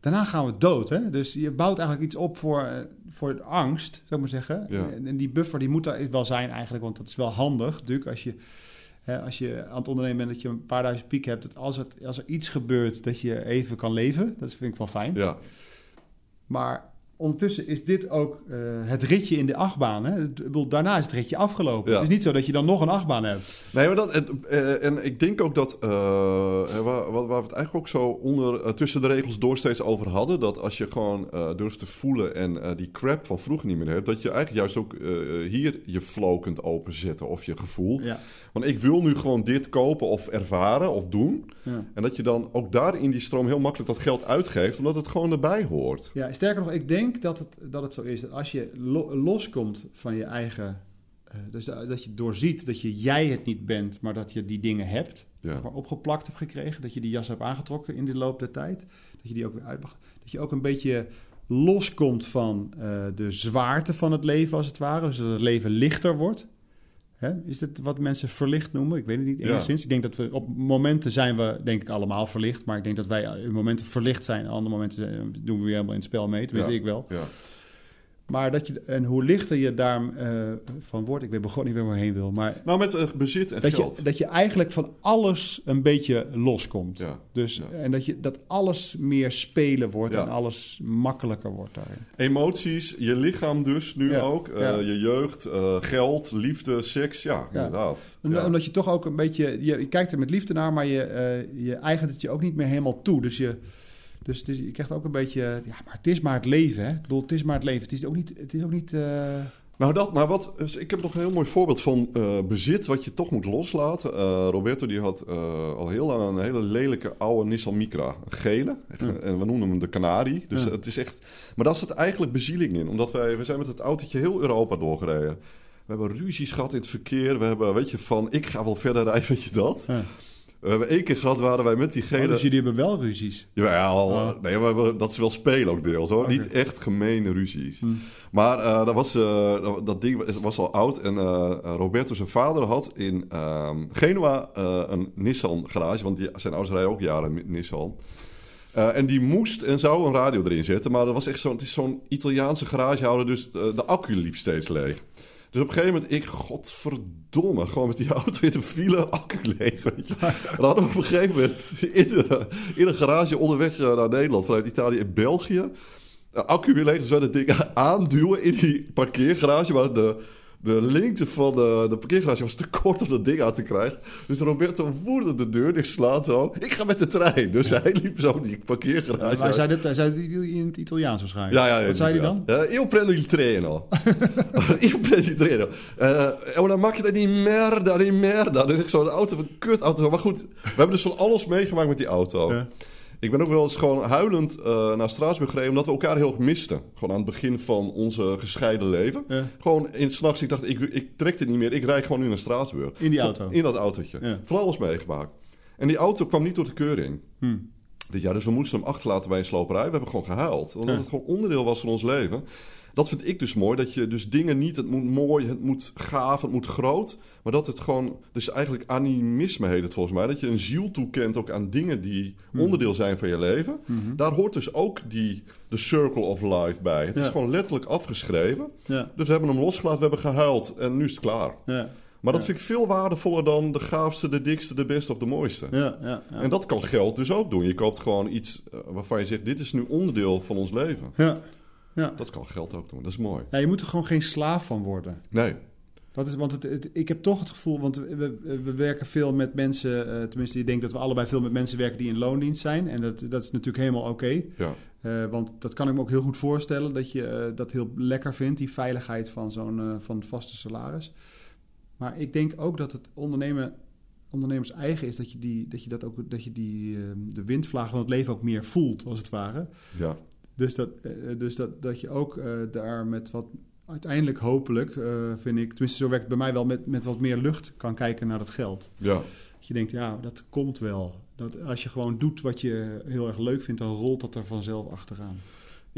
daarna gaan we dood, hè? Dus je bouwt eigenlijk iets op voor, voor angst, zou ik maar zeggen. En, en die buffer die moet er wel zijn eigenlijk, want dat is wel handig natuurlijk als je als je aan het ondernemen bent dat je een paar duizend piek hebt, dat als, het, als er iets gebeurt, dat je even kan leven. Dat vind ik wel fijn. Ja. Maar ondertussen is dit ook uh, het ritje in de achtbaan. Hè? Ik bedoel, daarna is het ritje afgelopen. Het is niet zo dat je dan nog een achtbaan hebt. Nee, maar dat, uh, en ik denk ook dat, uh, waar, waar, we het eigenlijk ook zo onder, tussen de regels door steeds over hadden, dat als je gewoon durft te voelen en die crap van vroeger niet meer hebt, dat je eigenlijk juist ook hier je flow kunt openzetten of je gevoel. Ja. Want ik wil nu gewoon dit kopen of ervaren of doen. Ja. En dat je dan ook daar in die stroom heel makkelijk dat geld uitgeeft, omdat het gewoon erbij hoort. Ja, sterker nog, ik denk dat het, dat het zo is dat als je loskomt van je eigen. Uh, dus dat je doorziet dat je jij het niet bent, maar dat je die dingen hebt. Ja. Maar opgeplakt hebt gekregen. Dat je die jas hebt aangetrokken in de loop der tijd. Dat je die ook weer uit Dat je ook een beetje loskomt van uh, de zwaarte van het leven, als het ware. Dus dat het leven lichter wordt. Hè? Is dit wat mensen verlicht noemen? Ik weet het niet enigszins. Ik denk dat we op momenten zijn we denk ik allemaal verlicht. Maar ik denk dat wij in momenten verlicht zijn. Andere momenten eh, doen we weer helemaal in het spel mee. Tenminste, ja. ik wel. Ja. Maar dat je, en hoe lichter je daar uh, van wordt, ik weet begon niet waar we heen wil. Maar nou, met uh, bezit en dat geld. Je, dat je eigenlijk van alles een beetje loskomt. Ja, dus, ja. En dat, je, dat alles meer spelen wordt en alles makkelijker wordt daarin. Emoties, je lichaam dus nu ook. Uh, je jeugd, geld, liefde, seks. Ja, inderdaad. Omdat je toch ook een beetje, je, je, kijkt er met liefde naar, maar je, je eigent het je ook niet meer helemaal toe. Dus je dus is, je krijgt ook een beetje, ja, maar het is maar het leven, hè? Ik bedoel, het is maar het leven. Het is ook niet, het is ook niet. Uh... Nou, dat, maar wat, dus ik heb nog een heel mooi voorbeeld van uh, bezit wat je toch moet loslaten. Uh, Roberto die had al heel lang een hele lelijke oude Nissan Micra, een gele. Echt, ja. En we noemen hem de Canari. Dus ja. het is echt, maar daar zit eigenlijk bezieling in, omdat wij, we zijn met het autootje heel Europa doorgereden. We hebben ruzies gehad in het verkeer. We hebben, weet je, van ik ga wel verder rijden, weet je dat. Ja. We hebben één keer gehad, waren wij met diegene... Oh, dus jullie hebben wel ruzies? Ja, oh. nee, maar dat is wel spelen ook deels hoor. Niet echt gemene ruzies. Hm. Maar uh, dat, was, uh, dat ding was al oud. En uh, Roberto zijn vader had in ehm, Genua een Nissan garage. Want die, zijn ouders rijden ook jaren met Nissan. en die moest en zou een radio erin zetten. Maar dat was echt zo'n, het is zo'n Italiaanse garagehouder. Dus de accu liep steeds leeg. Dus op een gegeven moment, ik, godverdomme, gewoon met die auto in de file, accu leeg, weet je. Hadden we op een gegeven moment in, de, een garage onderweg naar Nederland, vanuit Italië en België, accu weer leeg. Dus we het ding aanduwen in die parkeergarage, maar de de lengte van de, de parkeergarage was te kort om dat ding uit te krijgen. Dus Roberto voerde de deur dicht slaat zo. Ik ga met de trein. Dus hij liep zo die parkeergarage ja, hij zei dit, hij zei het in het Italiaans waarschijnlijk. Ja, ja, Wat zei hij dan? Uh, io prendo il treno. io prendo il treno. Uh, una macchina di merda, di merda. Dus ik zo, de auto, een kut auto. Maar goed, we hebben dus van alles meegemaakt met die auto. Ja. Ik ben ook wel eens gewoon huilend uh, naar Straatsburg gereden... omdat we elkaar heel erg misten. Gewoon aan het begin van onze gescheiden leven. Gewoon in s'nachts, ik dacht, ik, ik trek dit niet meer. Ik rijd gewoon nu naar Straatsburg. In die auto? In dat autootje. Ja. Van alles meegemaakt. En die auto kwam niet door de keuring. Hm. Dit jaar, dus we moesten hem achterlaten bij een sloperij. We hebben gewoon gehuild. Omdat het gewoon onderdeel was van ons leven. Dat vind ik dus mooi. Dat je dus dingen niet... Het moet mooi, het moet gaaf, het moet groot. Maar dat het gewoon... Dus eigenlijk animisme heet het volgens mij. Dat je een ziel toekent ook aan dingen die mhm. onderdeel zijn van je leven. Mhm. Daar hoort dus ook die... De circle of life bij. Het is gewoon letterlijk afgeschreven. Ja. Dus we hebben hem losgelaten, we hebben gehuild. En nu is het klaar. Ja. Maar dat vind ik veel waardevoller dan de gaafste, de dikste, de beste of de mooiste. Ja, ja, ja, En dat kan geld dus ook doen. Je koopt gewoon iets eh, waarvan je zegt: dit is nu onderdeel van ons leven. Ja. Ja. Dat kan geld ook doen. Dat is mooi. Ja, je moet er gewoon geen slaaf van worden. Nee. Dat is, want het, ik heb toch het gevoel, want we, we werken veel met mensen, uh, tenminste, ik denk dat we allebei veel met mensen werken die in loondienst zijn. En dat, dat is natuurlijk helemaal oké. Ja. Uh, want dat kan ik me ook heel goed voorstellen, dat je uh, dat heel lekker vindt, die veiligheid van zo'n van vaste salaris. Maar ik denk ook dat het ondernemen, ondernemers eigen is dat je, die, dat, je dat ook dat je die, de windvlaag van het leven ook meer voelt, als het ware. Ja. Dus, dat, eh, dus dat, dat je ook uh, daar met wat uiteindelijk hopelijk, uh, vind ik, tenminste zo werkt het bij mij wel, met, met wat meer lucht kan kijken naar dat geld. Ja. Dat je denkt, ja, dat komt wel. Dat als je gewoon doet wat je heel erg leuk vindt, dan rolt dat er vanzelf achteraan.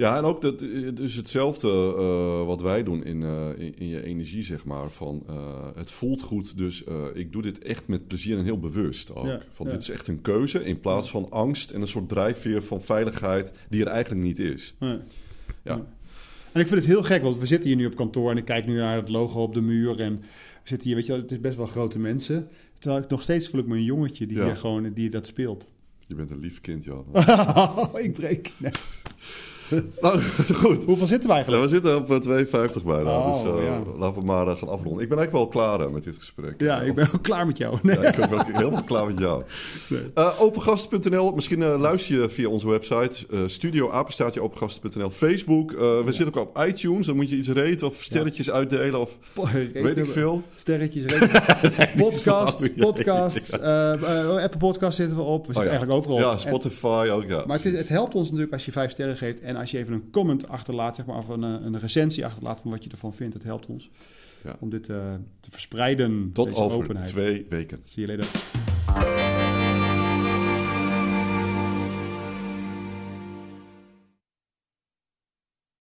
Ja, en ook dat, dus hetzelfde uh, wat wij doen in, uh, in, in, je energie, zeg maar. Van, uh, het voelt goed, dus ik doe dit echt met plezier en heel bewust ook. Ja, van, Dit is echt een keuze in plaats van angst en een soort drijfveer van veiligheid die er eigenlijk niet is. Ja. En ik vind het heel gek, want we zitten hier nu op kantoor en ik kijk nu naar het logo op de muur. En we zitten hier, weet je, het is best wel grote mensen. Terwijl ik nog steeds voel ik me een jongetje die hier gewoon die dat speelt. Je bent een lief kind, Jan. ik breek. Nee. nou, goed. Hoeveel zitten we eigenlijk? we zitten op 52 eh, bijna. Oh, dus uh, laten we maar uh, gaan afronden. Ik ben eigenlijk wel klaar met dit gesprek. Ja, ik ben ook klaar met jou. Nee. Ja, ik ben ook helemaal klaar met jou. Nee. opengast.nl. Misschien luister je via onze website. studio apenstaatje opengasten.nl. Facebook. we zitten ook op iTunes. Dan moet je iets reten of sterretjes uitdelen of weet ik veel. Sterretjes, reten. podcast, podcast. Apple Podcast zitten we op. We zitten oh, eigenlijk overal. Ja, Spotify ook, ja. Maar het, het helpt ons natuurlijk als je vijf sterren geeft en als je even een comment achterlaat, zeg maar, of een, een recensie achterlaat van wat je ervan vindt, het helpt ons ja. om dit uh, te verspreiden. Tot over openheid. twee weken. Zie je later.